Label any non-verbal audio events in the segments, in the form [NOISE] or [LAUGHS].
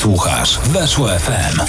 Słuchasz Weszło FM.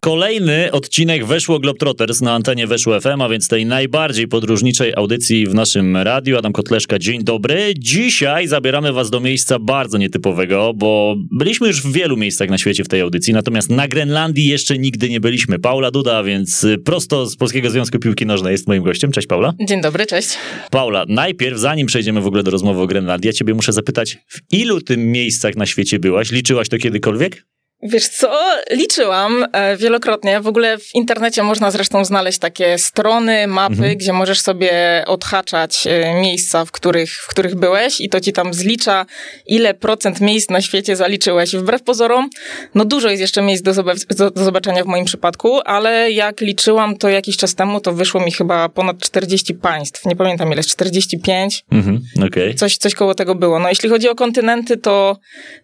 Kolejny odcinek Weszło Globetrotters na antenie Weszło FM, a więc tej najbardziej podróżniczej audycji w naszym radiu. Adam Kotleszka, dzień dobry. Dzisiaj zabieramy was do miejsca bardzo nietypowego, bo byliśmy już w wielu miejscach na świecie w tej audycji, natomiast na Grenlandii jeszcze nigdy nie byliśmy. Paula Duda, więc prosto z Polskiego Związku Piłki Nożnej jest moim gościem. Cześć Paula. Dzień dobry, cześć. Paula, najpierw zanim przejdziemy w ogóle do rozmowy o Grenlandii, ja ciebie muszę zapytać, w ilu tym miejscach na świecie byłaś? Liczyłaś to kiedykolwiek? Wiesz co, liczyłam e, wielokrotnie. W ogóle w internecie można zresztą znaleźć takie strony, mapy, mhm. gdzie możesz sobie odhaczać e, miejsca, w których, w których byłeś i to ci tam zlicza, ile procent miejsc na świecie zaliczyłeś. Wbrew pozorom, no dużo jest jeszcze miejsc do, do, do zobaczenia w moim przypadku, ale jak liczyłam to jakiś czas temu, to wyszło mi chyba ponad 40 państw. Nie pamiętam ile, 45. Mhm, okay. coś, coś koło tego było. No jeśli chodzi o kontynenty, to,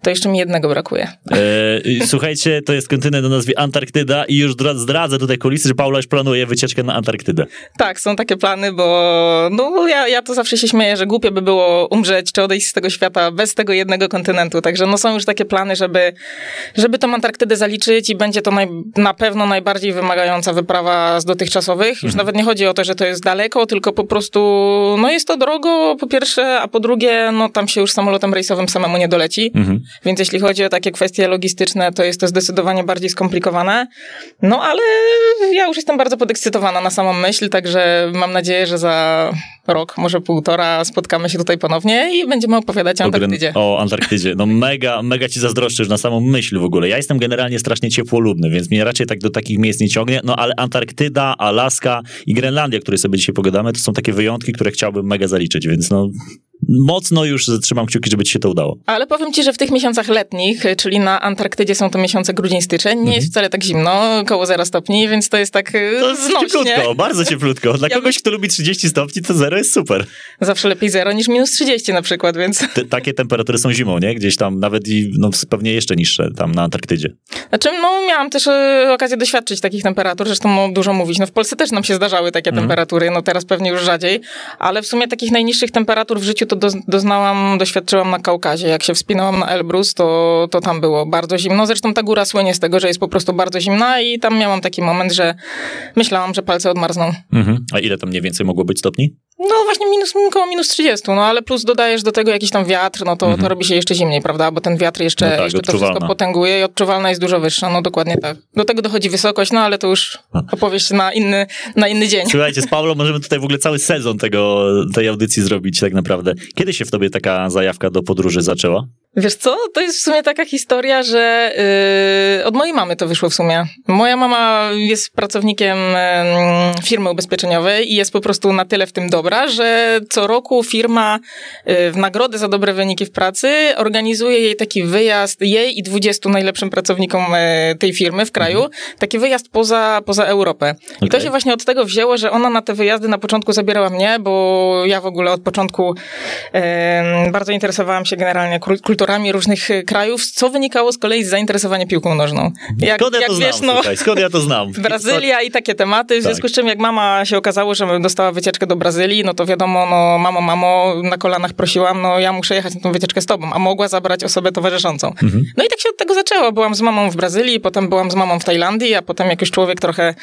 to jeszcze mi jednego brakuje. E słuchajcie, to jest kontynent o nazwie Antarktyda i już zdradzę tutaj kulisy, że Paula już planuje wycieczkę na Antarktydę. Tak, są takie plany, bo no, ja, ja to zawsze się śmieję, że głupie by było umrzeć czy odejść z tego świata bez tego jednego kontynentu. Także no, są już takie plany, żeby, żeby tą Antarktydę zaliczyć i będzie to naj, na pewno najbardziej wymagająca wyprawa z dotychczasowych. Już mhm. nawet nie chodzi o to, że to jest daleko, tylko po prostu no jest to drogo po pierwsze, a po drugie no tam się już samolotem rejsowym samemu nie doleci. Mhm. Więc jeśli chodzi o takie kwestie logistyczne, to jest to zdecydowanie bardziej skomplikowane. No ale ja już jestem bardzo podekscytowana na samą myśl, także mam nadzieję, że za rok, może półtora spotkamy się tutaj ponownie i będziemy opowiadać o Antarktydzie. O Antarktydzie. No mega, mega ci zazdroszczę już na samą myśl w ogóle. Ja jestem generalnie strasznie ciepłolubny, więc mnie raczej tak do takich miejsc nie ciągnie, no ale Antarktyda, Alaska i Grenlandia, o której sobie dzisiaj pogadamy, to są takie wyjątki, które chciałbym mega zaliczyć, więc no mocno już trzymam kciuki, żeby ci się to udało. Ale powiem ci, że w tych miesiącach letnich, czyli na Antarktydzie są to miesiące grudzień, styczeń, nie mhm. jest wcale tak zimno, około 0 stopni, więc to jest tak y, To jest cieplutko, bardzo cieplutko. Dla ja kogoś, kto lubi 30 stopni, to 0 jest super. Zawsze lepiej 0 niż minus 30 na przykład, więc... Te, takie temperatury są zimą, nie? Gdzieś tam nawet i no, pewnie jeszcze niższe tam na Antarktydzie. Znaczy, no miałam też y, okazję doświadczyć takich temperatur, zresztą no, dużo mówić. No w Polsce też nam się zdarzały takie mhm. temperatury, no teraz pewnie już rzadziej, ale w sumie takich najniższych temperatur w życiu to do, doznałam, doświadczyłam na Kaukazie. Jak się wspinałam na Elbrus, to, to tam było bardzo zimno. Zresztą ta góra słynie z tego, że jest po prostu bardzo zimna i tam miałam taki moment, że myślałam, że palce odmarzną. Mhm. A ile tam mniej więcej mogło być stopni? No właśnie minus, około minus 30, no ale plus dodajesz do tego jakiś tam wiatr, no to, mhm. to robi się jeszcze zimniej, prawda? Bo ten wiatr jeszcze, no tak, jeszcze to wszystko potęguje i odczuwalna jest dużo wyższa, no dokładnie tak. Do tego dochodzi wysokość, no ale to już opowieść na inny, na inny dzień. Słuchajcie, z Paulą możemy tutaj w ogóle cały sezon tego, tej audycji zrobić tak naprawdę. Kiedy się w tobie taka zajawka do podróży zaczęła? Wiesz co, to jest w sumie taka historia, że yy, od mojej mamy to wyszło w sumie. Moja mama jest pracownikiem yy, firmy ubezpieczeniowej i jest po prostu na tyle w tym dobra, że co roku firma yy, w nagrodę za dobre wyniki w pracy organizuje jej taki wyjazd, jej i 20 najlepszym pracownikom yy, tej firmy w kraju, mhm. taki wyjazd poza, poza Europę. Okay. I to się właśnie od tego wzięło, że ona na te wyjazdy na początku zabierała mnie, bo ja w ogóle od początku yy, bardzo interesowałam się generalnie kulturami różnych e, krajów, co wynikało z kolei z zainteresowania piłką nożną. Jak, skąd ja jak to wiesz, znam, no, skąd ja to znam? [LAUGHS] Brazylia i takie tematy, w związku tak. z czym jak mama się okazało, że dostała wycieczkę do Brazylii, no to wiadomo, no mamo, mamo, na kolanach prosiłam, no ja muszę jechać na tą wycieczkę z tobą, a mogła zabrać osobę towarzyszącą. Mhm. No i tak się od tego zaczęło. Byłam z mamą w Brazylii, potem byłam z mamą w Tajlandii, a potem jak już człowiek trochę,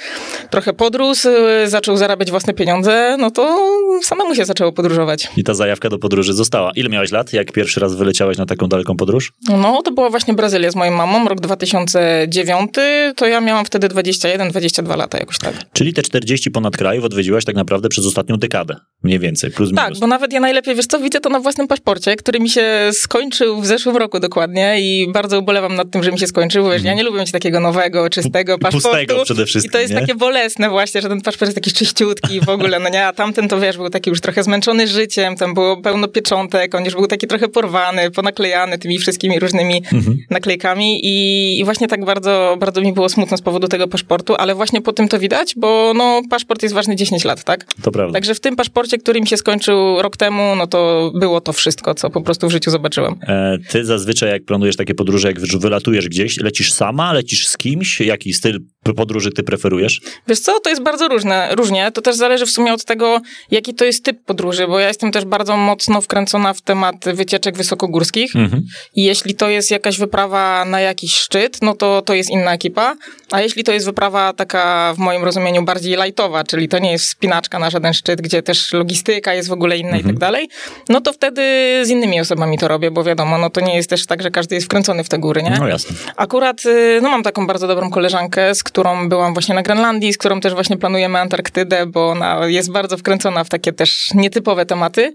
trochę podrósł, e, zaczął zarabiać własne pieniądze, no to samemu się zaczęło podróżować. I ta zajawka do podróży została. Ile miałeś lat, jak pierwszy raz wyleciałeś na taką daleką podróż? No, to była właśnie Brazylia z moją mamą, rok 2009, to ja miałam wtedy 21-22 lata jakoś tak. Czyli te 40 ponad krajów odwiedziłaś tak naprawdę przez ostatnią dekadę, mniej więcej, plus minus. Tak, bo nawet ja najlepiej, wiesz co, widzę to na własnym paszporcie, który mi się skończył w zeszłym roku dokładnie i bardzo ubolewam nad tym, że mi się skończył, wiesz, mm. ja nie lubię mieć takiego nowego, czystego paszportu. Pustego przede wszystkim, I to jest nie? takie bolesne właśnie, że ten paszport jest taki czyściutki w ogóle, no nie, a tamten to wiesz, był taki już trochę zmęczony życiem, tam było pełno pieczątek, on już był taki trochę porwany, ponaklejany tymi wszystkimi różnymi mhm. naklejkami i, i, właśnie tak bardzo, bardzo mi było smutno z powodu tego paszportu, ale właśnie po tym to widać, bo no, paszport jest ważny 10 lat, tak? To prawda. Także w tym paszporcie, który mi się skończył rok temu, no to było to wszystko, co po prostu w życiu zobaczyłem. E, ty zazwyczaj jak planujesz takie podróże, jak wylatujesz gdzieś, lecisz sama, lecisz z kimś? Jaki styl podróży ty preferujesz? Wiesz co, to jest bardzo różne, różnie. To też zależy w sumie od tego, jaki to jest typ podróży, bo ja jestem też bardzo mocno wkręcona w temat wycieczek wysokogórskich Mhm. i jeśli to jest jakaś wyprawa na jakiś szczyt, no to to jest inna ekipa, a jeśli to jest wyprawa taka w moim rozumieniu bardziej lightowa, czyli to nie jest wspinaczka na żaden szczyt, gdzie też logistyka jest w ogóle inna i tak dalej, no to wtedy z innymi osobami to robię, bo wiadomo, no to nie jest też tak, że każdy jest wkręcony w te góry, nie? No jasne. Akurat, y, no mam taką bardzo dobrą koleżankę, z którą byłam właśnie na Grenlandii, z którą też właśnie planujemy Antarktydę, bo ona jest bardzo wkręcona w takie też nietypowe tematy.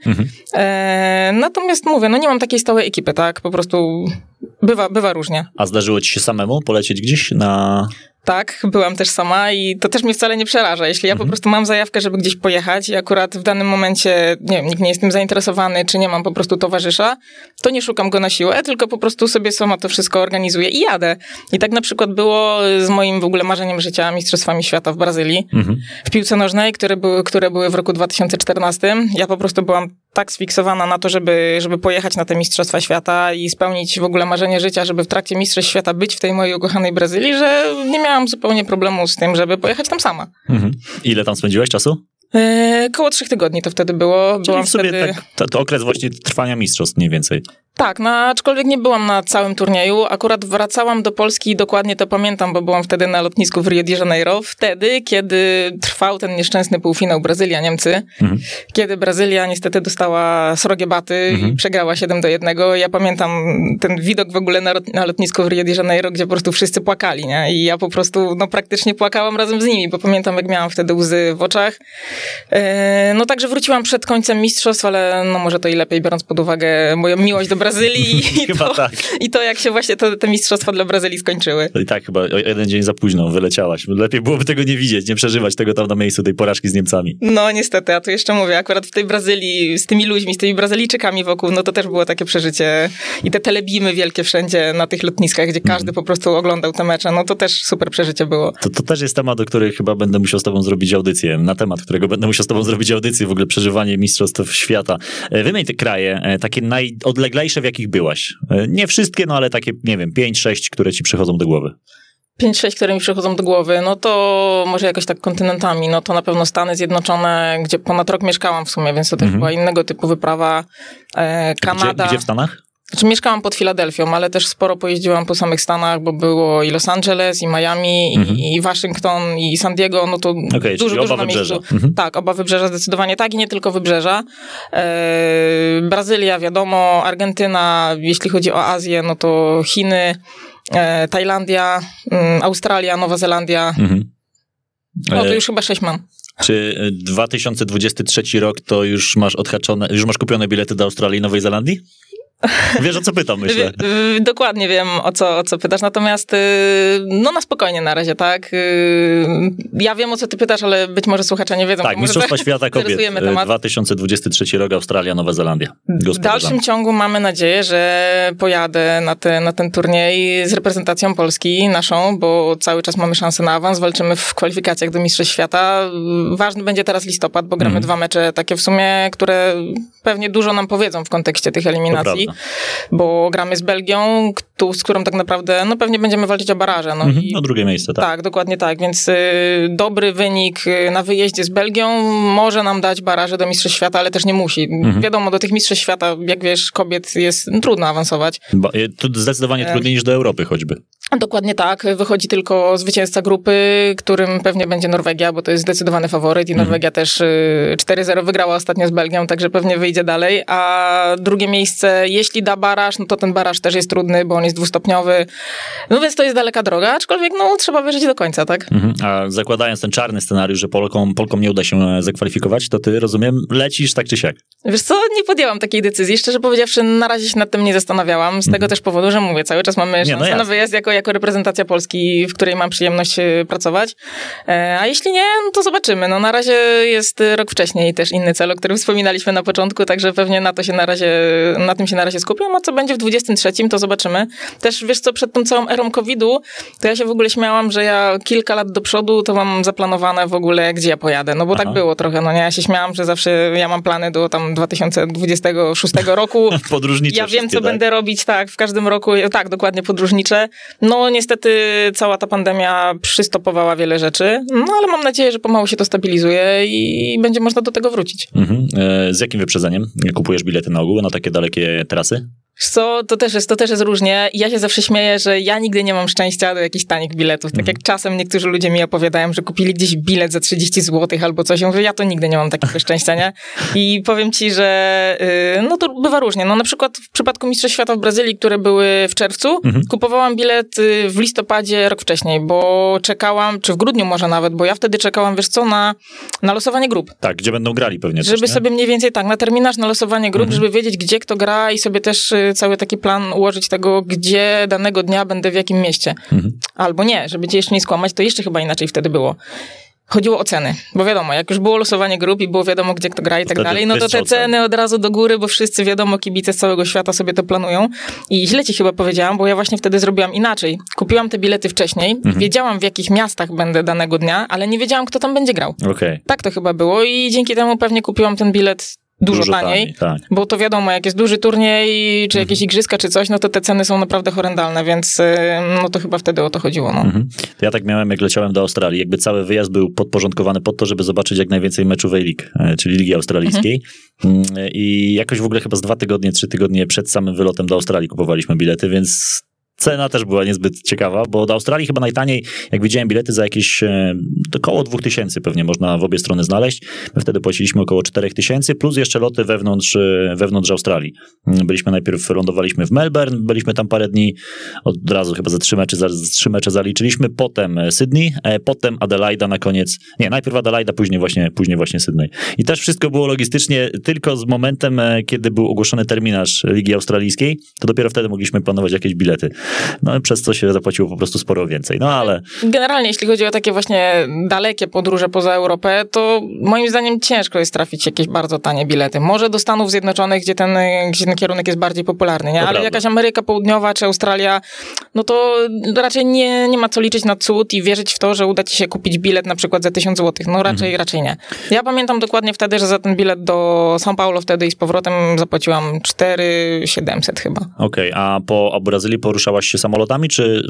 E, natomiast mówię, no nie mam takiej stałej ekipy, tak? Po prostu bywa, bywa różnie. A zdarzyło ci się samemu polecieć gdzieś na... Tak, byłam też sama i to też mnie wcale nie przeraża. Jeśli ja po prostu mam zajawkę, żeby gdzieś pojechać i akurat w danym momencie, nie wiem, nikt nie jest tym zainteresowany, czy nie mam po prostu towarzysza, to nie szukam go na siłę, tylko po prostu sobie sama to wszystko organizuję i jadę. I tak na przykład było z moim w ogóle marzeniem życia Mistrzostwami Świata w Brazylii w piłce nożnej, które były, które były w roku 2014. Ja po prostu byłam tak sfiksowana na to, żeby, żeby pojechać na te Mistrzostwa Świata i spełnić w ogóle marzenie życia, żeby w trakcie Mistrzostw Świata być w tej mojej ukochanej Brazylii, że nie miałam zupełnie problemu z tym, żeby pojechać tam sama. Mhm. Ile tam spędziłeś czasu? E, koło trzech tygodni to wtedy było. Czyli Byłam w sobie wtedy... tak, to, to okres właśnie trwania mistrzostw mniej więcej. Tak, no, aczkolwiek nie byłam na całym turnieju. Akurat wracałam do Polski i dokładnie to pamiętam, bo byłam wtedy na lotnisku w Rio de Janeiro. Wtedy, kiedy trwał ten nieszczęsny półfinał Brazylia-Niemcy. Mhm. Kiedy Brazylia niestety dostała srogie baty i przegrała 7 do 1. Ja pamiętam ten widok w ogóle na, na lotnisku w Rio de Janeiro, gdzie po prostu wszyscy płakali, nie? I ja po prostu, no praktycznie płakałam razem z nimi, bo pamiętam, jak miałam wtedy łzy w oczach. E, No także wróciłam przed końcem mistrzostw, ale no może to i lepiej, biorąc pod uwagę moją miłość do Brazylii [LAUGHS] i Chyba to, tak. i to jak się właśnie te, te mistrzostwa dla Brazylii skończyły. I tak chyba jeden dzień za późno wyleciałaś. Lepiej byłoby tego nie widzieć, nie przeżywać tego tam na miejscu, tej porażki z Niemcami. No niestety, a tu jeszcze mówię, akurat w tej Brazylii, z tymi ludźmi, z tymi Brazylijczykami wokół, no to też było takie przeżycie i te telebimy wielkie wszędzie na tych lotniskach, gdzie każdy po prostu oglądał te mecze, no to też super przeżycie było. To, to też jest temat, o którym chyba będę musiał z tobą zrobić audycję, na temat którego będę musiał z tobą zrobić audycję, w ogóle przeżywanie mistrzostw świata. E, Wymień te kraje, e, takie najodleglejsze, w jakich byłaś. E, Nie wszystkie, no ale takie, nie wiem, pięć, sześć, które ci przychodzą do głowy. 5-6, które mi przychodzą do głowy, no to może jakoś tak kontynentami, no to na pewno Stany Zjednoczone, gdzie ponad rok mieszkałam w sumie, więc to też była innego typu wyprawa. E, Kanada. Gdzie, gdzie w Stanach? Znaczy mieszkałam pod Filadelfią, ale też sporo pojeździłam po samych Stanach, bo było i Los Angeles, i Miami, i, i Waszyngton, i San Diego, no to Mhm. Okej, dużo, dużo oba na miejscu. wybrzeża. Mhm. Tak, oba wybrzeża zdecydowanie tak i nie tylko wybrzeża. E, Brazylia, wiadomo, Argentyna, jeśli chodzi o Azję, no to Chiny, e, Tajlandia, mm, Australia, Nowa Zelandia. Mhm. No to E, już chyba sześć mam. Czy e, 2023 rok to już masz odhaczone, już masz kupione bilety do Australii i Nowej Zelandii? Wiesz o co pytam, myślę. Y, Dokładnie wiem, o co, o co pytasz. Natomiast, y, no na spokojnie na razie, tak? Y, Ja wiem, o co ty pytasz, ale być może słuchacze nie wiedzą. Tak, Mistrzostwa [LAUGHS] Świata Kobiet. temat. 2023 rok, Australia, Nowa Zelandia. W dalszym ciągu mamy nadzieję, że pojadę na, te, na ten turniej z reprezentacją Polski naszą, bo cały czas mamy szansę na awans. Walczymy w kwalifikacjach do Mistrzostw Świata. Ważny będzie teraz listopad, bo gramy Mhm. dwa mecze takie w sumie, które pewnie dużo nam powiedzą w kontekście tych eliminacji. Bo gramy z Belgią, któ- z którą tak naprawdę no pewnie będziemy walczyć o baraże. No Mhm, i o drugie miejsce, tak. tak, dokładnie tak. Więc y, dobry wynik y, na wyjeździe z Belgią może nam dać baraże do Mistrzostw Świata, ale też nie musi. Mhm. Wiadomo, do tych Mistrzostw Świata, jak wiesz, kobiet jest trudno awansować. Bo, to zdecydowanie E. trudniej niż do Europy choćby. Dokładnie tak. Wychodzi tylko zwycięzca grupy, którym pewnie będzie Norwegia, bo to jest zdecydowany faworyt i Mhm. Norwegia też y, 4-0 wygrała ostatnio z Belgią, także pewnie wyjdzie dalej. A drugie miejsce, jeśli da baraż, no to ten baraż też jest trudny, bo on jest dwustopniowy. No więc to jest daleka droga, aczkolwiek no trzeba wierzyć do końca, tak? Mhm. A zakładając ten czarny scenariusz, że Polkom, Polkom nie uda się e, zakwalifikować, to ty, rozumiem, lecisz tak czy siak. Wiesz co, nie podjęłam takiej decyzji. Szczerze powiedziawszy, na razie się nad tym nie zastanawiałam. Z tego też powodu, że mówię, cały czas mamy Mhm. Nie, no szansę na jasne. wyjazd jako, jako reprezentacja Polski, w której mam przyjemność e, pracować. E, A jeśli nie, no to zobaczymy. No na razie jest rok wcześniej też inny cel, o którym wspominaliśmy na początku, także pewnie na to się na razie, na tym się na razie skupiam, a co będzie w 23, to zobaczymy. Też wiesz co, przed tą całą erą COVID-u, to ja się w ogóle śmiałam, że ja kilka lat do przodu to mam zaplanowane w ogóle, gdzie ja pojadę. No bo Aha. tak było trochę, no nie? Ja się śmiałam, że zawsze ja mam plany do tam 2026 roku. [LAUGHS] Podróżnicze Ja wiem, co tak? będę robić, tak, w każdym roku, tak, dokładnie podróżnicze. No niestety cała ta pandemia przystopowała wiele rzeczy, no ale mam nadzieję, że pomału się to stabilizuje i będzie można do tego wrócić. Mhm. E, z jakim wyprzedzeniem kupujesz bilety na ogół na takie dalekie trasy? Co, to też jest, to też jest różnie. Ja się zawsze śmieję, że ja nigdy nie mam szczęścia do jakichś tanich biletów. Tak jak czasem niektórzy ludzie mi opowiadają, że kupili gdzieś bilet za 30 zł albo coś. Ja mówię, ja to nigdy nie mam takiego [LAUGHS] szczęścia, nie? I powiem ci, że yy, no to bywa różnie. No na przykład w przypadku Mistrzostw Świata w Brazylii, które były w czerwcu, kupowałam bilet y, w listopadzie rok wcześniej, bo czekałam, czy w grudniu może nawet, bo ja wtedy czekałam, wiesz co, na, na losowanie grup. Tak, gdzie będą grali pewnie Żeby sobie mniej więcej tak, na terminarz, na losowanie grup, żeby wiedzieć, gdzie kto gra i sobie też y, cały taki plan ułożyć tego, gdzie danego dnia będę w jakim mieście. Albo nie, żeby cię jeszcze nie skłamać, to jeszcze chyba inaczej wtedy było. Chodziło o ceny, bo wiadomo, jak już było losowanie grup i było wiadomo, gdzie kto gra i tak dalej, no to te ceny od razu do góry, bo wszyscy wiadomo, kibice z całego świata sobie to planują. I źle ci chyba powiedziałam, bo ja właśnie wtedy zrobiłam inaczej. Kupiłam te bilety wcześniej, Mhm. wiedziałam w jakich miastach będę danego dnia, ale nie wiedziałam, kto tam będzie grał. Okej. Tak to chyba było i dzięki temu pewnie kupiłam ten bilet dużo, taniej. Tak. Bo to wiadomo, jak jest duży turniej, czy jakieś igrzyska, czy coś, no to te ceny są naprawdę horrendalne, więc y, no to chyba wtedy o to chodziło. No. Mhm. Ja tak miałem, jak leciałem do Australii. Jakby cały wyjazd był podporządkowany pod to, żeby zobaczyć jak najwięcej meczów A-League, e, czyli Ligi Australijskiej. Mm, I jakoś w ogóle chyba z dwa tygodnie, trzy tygodnie przed samym wylotem do Australii kupowaliśmy bilety, więc cena też była niezbyt ciekawa, bo do Australii chyba najtaniej, jak widziałem bilety za jakieś e, około 2000 pewnie można w obie strony znaleźć. My wtedy płaciliśmy około 4000 plus jeszcze loty wewnątrz, e, wewnątrz Australii. Mm, Byliśmy najpierw, lądowaliśmy w Melbourne, byliśmy tam parę dni, od razu chyba za trzy mecze, za, trzy mecze zaliczyliśmy, potem e, Sydney, potem Adelaida na koniec, nie, najpierw Adelaida, później właśnie, później właśnie Sydney. I też wszystko było logistycznie tylko z momentem, kiedy był ogłoszony terminarz Ligi Australijskiej, to dopiero wtedy mogliśmy planować jakieś bilety. No przez co się zapłaciło po prostu sporo więcej. No ale Generalnie, jeśli chodzi o takie właśnie dalekie podróże poza Europę, to moim zdaniem ciężko jest trafić jakieś bardzo tanie bilety. Może do Stanów Zjednoczonych, gdzie ten, gdzie ten kierunek jest bardziej popularny, nie? To ale prawda. jakaś Ameryka Południowa czy Australia, no to raczej nie, nie ma co liczyć na cud i wierzyć w to, że uda ci się kupić bilet na przykład za 1000 zł. No raczej, Mhm. raczej nie. Ja pamiętam dokładnie wtedy, że za ten bilet do São Paulo wtedy i z powrotem zapłaciłam 4700 chyba. okej, a po a Brazylii poruszałaś się samolotami, czy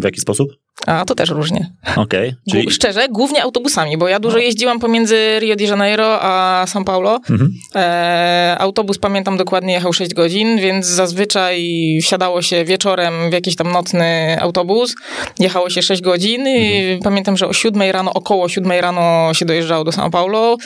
w jaki sposób? A to też różnie. Okej, czyli... Czyli... Szczerze, głównie autobusami, bo ja dużo jeździłam pomiędzy Rio de Janeiro a São Paulo. Mhm. E, autobus, pamiętam dokładnie, jechał 6 godzin, więc zazwyczaj wsiadało się wieczorem w jakiś tam nocny autobus. Jechało się 6 godzin i pamiętam, że o 7 rano, około 7 rano się dojeżdżało do São Paulo.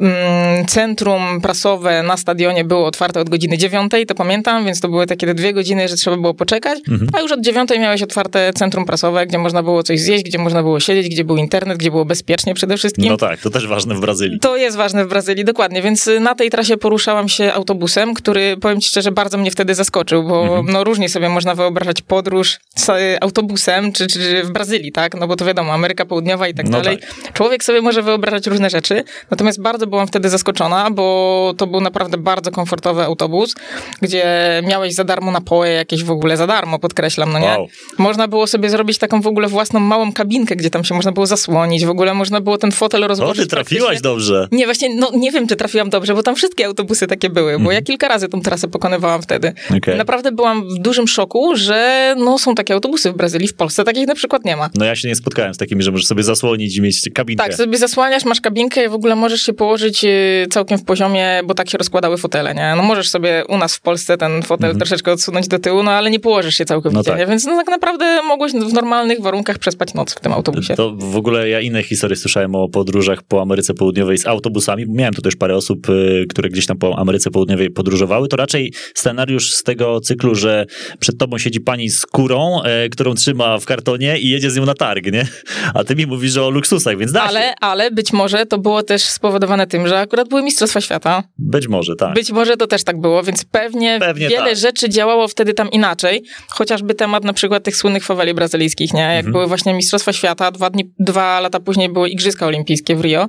Mm, Centrum prasowe na stadionie było otwarte od godziny 9, to pamiętam, więc to były takie te dwie godziny, że trzeba było poczekać. A już od 9 miałeś otwarte centrum prasowe, gdzie można było coś zjeść, gdzie można było siedzieć, gdzie był internet, gdzie było bezpiecznie przede wszystkim. No tak, to też ważne w Brazylii. To jest ważne w Brazylii, dokładnie. Więc y, na tej trasie poruszałam się autobusem, który, powiem ci szczerze, bardzo mnie wtedy zaskoczył, bo Mhm. no różnie sobie można wyobrażać podróż z y, autobusem, czy, czy w Brazylii, tak? No bo to wiadomo, Ameryka Południowa i tak No dalej. Człowiek sobie może wyobrażać różne rzeczy, natomiast bardzo byłam wtedy zaskoczona, bo to był naprawdę bardzo komfortowy autobus, gdzie miałeś za darmo napoje jakieś w ogóle za darmo, podkreślam, no nie? Wow. Można było sobie zrobić taką w ogóle własną małą kabinkę, gdzie tam się można było zasłonić, w ogóle można było ten fotel O, rozłożyć. ty trafiłaś dobrze. Nie, właśnie, no nie wiem, czy trafiłam dobrze, bo tam wszystkie autobusy takie były, bo Mhm. ja kilka razy tą trasę pokonywałam wtedy. Okej. Naprawdę byłam w dużym szoku, że no, są takie autobusy w Brazylii, w Polsce takich na przykład nie ma. No ja się nie spotkałem z takimi, że możesz sobie zasłonić i mieć kabinkę. Tak, sobie zasłaniasz, masz kabinkę i w ogóle możesz się położyć y, całkiem w poziomie, bo tak się rozkładały fotele, nie? No możesz sobie u nas w Polsce ten fotel troszeczkę odsunąć do tyłu, no ale nie położysz się całkowicie, Mhm. No tak. Więc no tak naprawdę mogłeś w normalnych warunkach przespać noc w tym autobusie. To w ogóle ja inne historie słyszałem o podróżach po Ameryce Południowej z autobusami. Miałem tu też parę osób, y, które gdzieś tam po Ameryce Południowej podróżowały. To raczej scenariusz z tego cyklu, że przed tobą siedzi pani z kurą, e, którą trzyma w kartonie i jedzie z nią na targ, nie? A ty mi mówisz o luksusach, więc da się. Ale, ale być może to było też spowodowane tym, że akurat były Mistrzostwa Świata. Być może, tak. Być może to też tak było, więc pewnie, Pewnie wiele tak. rzeczy działało wtedy tam inaczej. Chociażby temat na przykład tych słynnych faweli brazylijskich, nie? Jak Mhm. były właśnie Mistrzostwa Świata, dwa, dni, dwa lata później były Igrzyska Olimpijskie w Rio,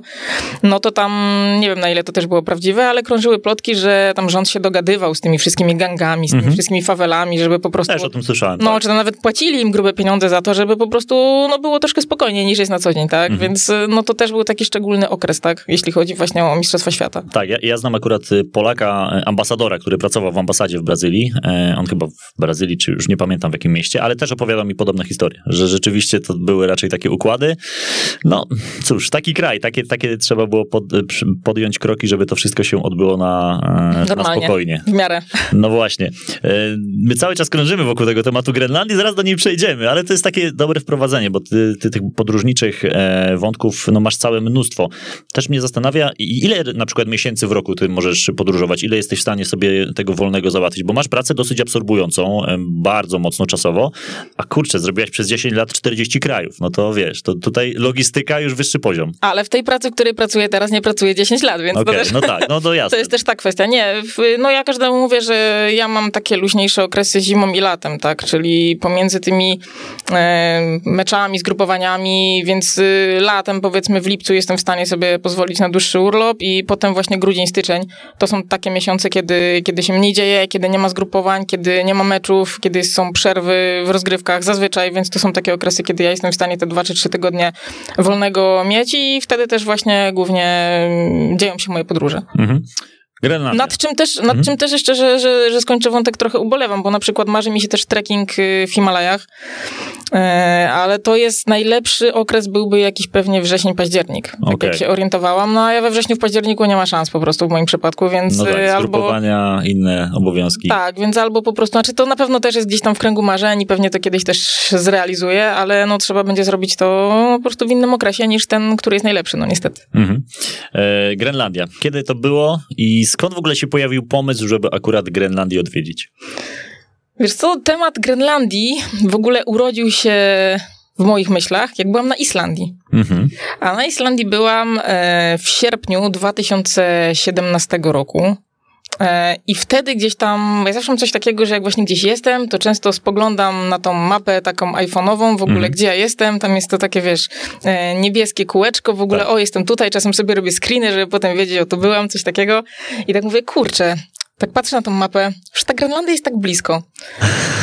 no to tam, nie wiem na ile to też było prawdziwe, ale krążyły plotki, że tam rząd się dogadywał z tymi wszystkimi gangami, z tymi wszystkimi fawelami, żeby po prostu... Mhm. Też o tym słyszałem. No, tak. czy nawet płacili im grube pieniądze za to, żeby po prostu no, było troszkę spokojniej niż jest na co dzień, tak? Mhm. Więc no to też był taki szczególny okres, tak? Jeśli chodzi właśnie o Mistrzostwa Świata. Tak, ja, ja znam akurat y, Polaka, y, ambasadora, który pracował w ambasadzie w Brazylii. E, on chyba w Brazylii, czy już nie pamiętam w jakim mieście, ale też opowiadał mi podobne historie, że rzeczywiście to były raczej takie układy. No cóż, taki kraj, takie, takie trzeba było pod, podjąć kroki, żeby to wszystko się odbyło na, e, na spokojnie. W miarę. No właśnie. E, my cały czas krążymy wokół tego tematu Grenlandii, zaraz do niej przejdziemy, ale to jest takie dobre wprowadzenie, bo ty, ty tych podróżniczych wątków no, masz całe mnóstwo. Też mnie zastanawia, ile na przykład miesięcy w roku ty możesz podróżować, ile jesteś w stanie sobie tego wolnego załatwić, bo masz pracę dosyć absorbującą, bardzo mocno czasowo, a kurczę, zrobiłaś przez 10 lat 40 krajów, no to wiesz, to tutaj logistyka już wyższy poziom. Ale w tej pracy, w której pracuję teraz, nie pracuję 10 lat, więc okay, to też... no tak, no to [LAUGHS] jasne. To jest też ta kwestia. Nie, no ja każdemu mówię, że ja mam takie luźniejsze okresy zimą i latem, tak, czyli pomiędzy tymi e, meczami, zgrupowaniami, więc y, latem, powiedzmy w lipcu jestem w stanie sobie pozwolić na dłuższy urlop i potem właśnie grudzień, styczeń to są takie miesiące, kiedy, kiedy się mniej dzieje, kiedy nie ma zgrupowań, kiedy nie ma meczów, kiedy są przerwy w rozgrywkach zazwyczaj, więc to są takie okresy, kiedy ja jestem w stanie te dwa czy trzy tygodnie wolnego mieć i wtedy też właśnie głównie mm, dzieją się moje podróże. Mhm. Grenlandia. Nad czym też, nad mhm. czym też jeszcze, że, że, że skończę wątek, trochę ubolewam, bo na przykład marzy mi się też trekking y, w Himalajach, e, ale to jest najlepszy okres byłby jakiś pewnie wrzesień, październik, tak okay. jak się orientowałam. No a ja we wrześniu, w październiku nie ma szans po prostu w moim przypadku, więc no tak, y, albo... inne obowiązki. Tak, więc albo po prostu, znaczy to na pewno też jest gdzieś tam w kręgu marzeń i pewnie to kiedyś też zrealizuję, ale no trzeba będzie zrobić to po prostu w innym okresie niż ten, który jest najlepszy, no niestety. Mhm. E, Grenlandia. Kiedy to było i skąd w ogóle się pojawił pomysł, żeby akurat Grenlandię odwiedzić? Wiesz co, temat Grenlandii w ogóle urodził się w moich myślach, jak byłam na Islandii. Mhm. A na Islandii byłam e, w sierpniu 2017 roku. E, I wtedy gdzieś tam, ja zawsze mam coś takiego, że jak właśnie gdzieś jestem, to często spoglądam na tą mapę taką iPhone'ową, w ogóle mm. gdzie ja jestem, tam jest to takie, wiesz, e, niebieskie kółeczko, w ogóle, tak. o, jestem tutaj, czasem sobie robię screeny, żeby potem wiedzieć, o, tu byłam, coś takiego. I tak mówię, kurczę, tak patrzę na tą mapę, że ta Grenlandia jest tak blisko.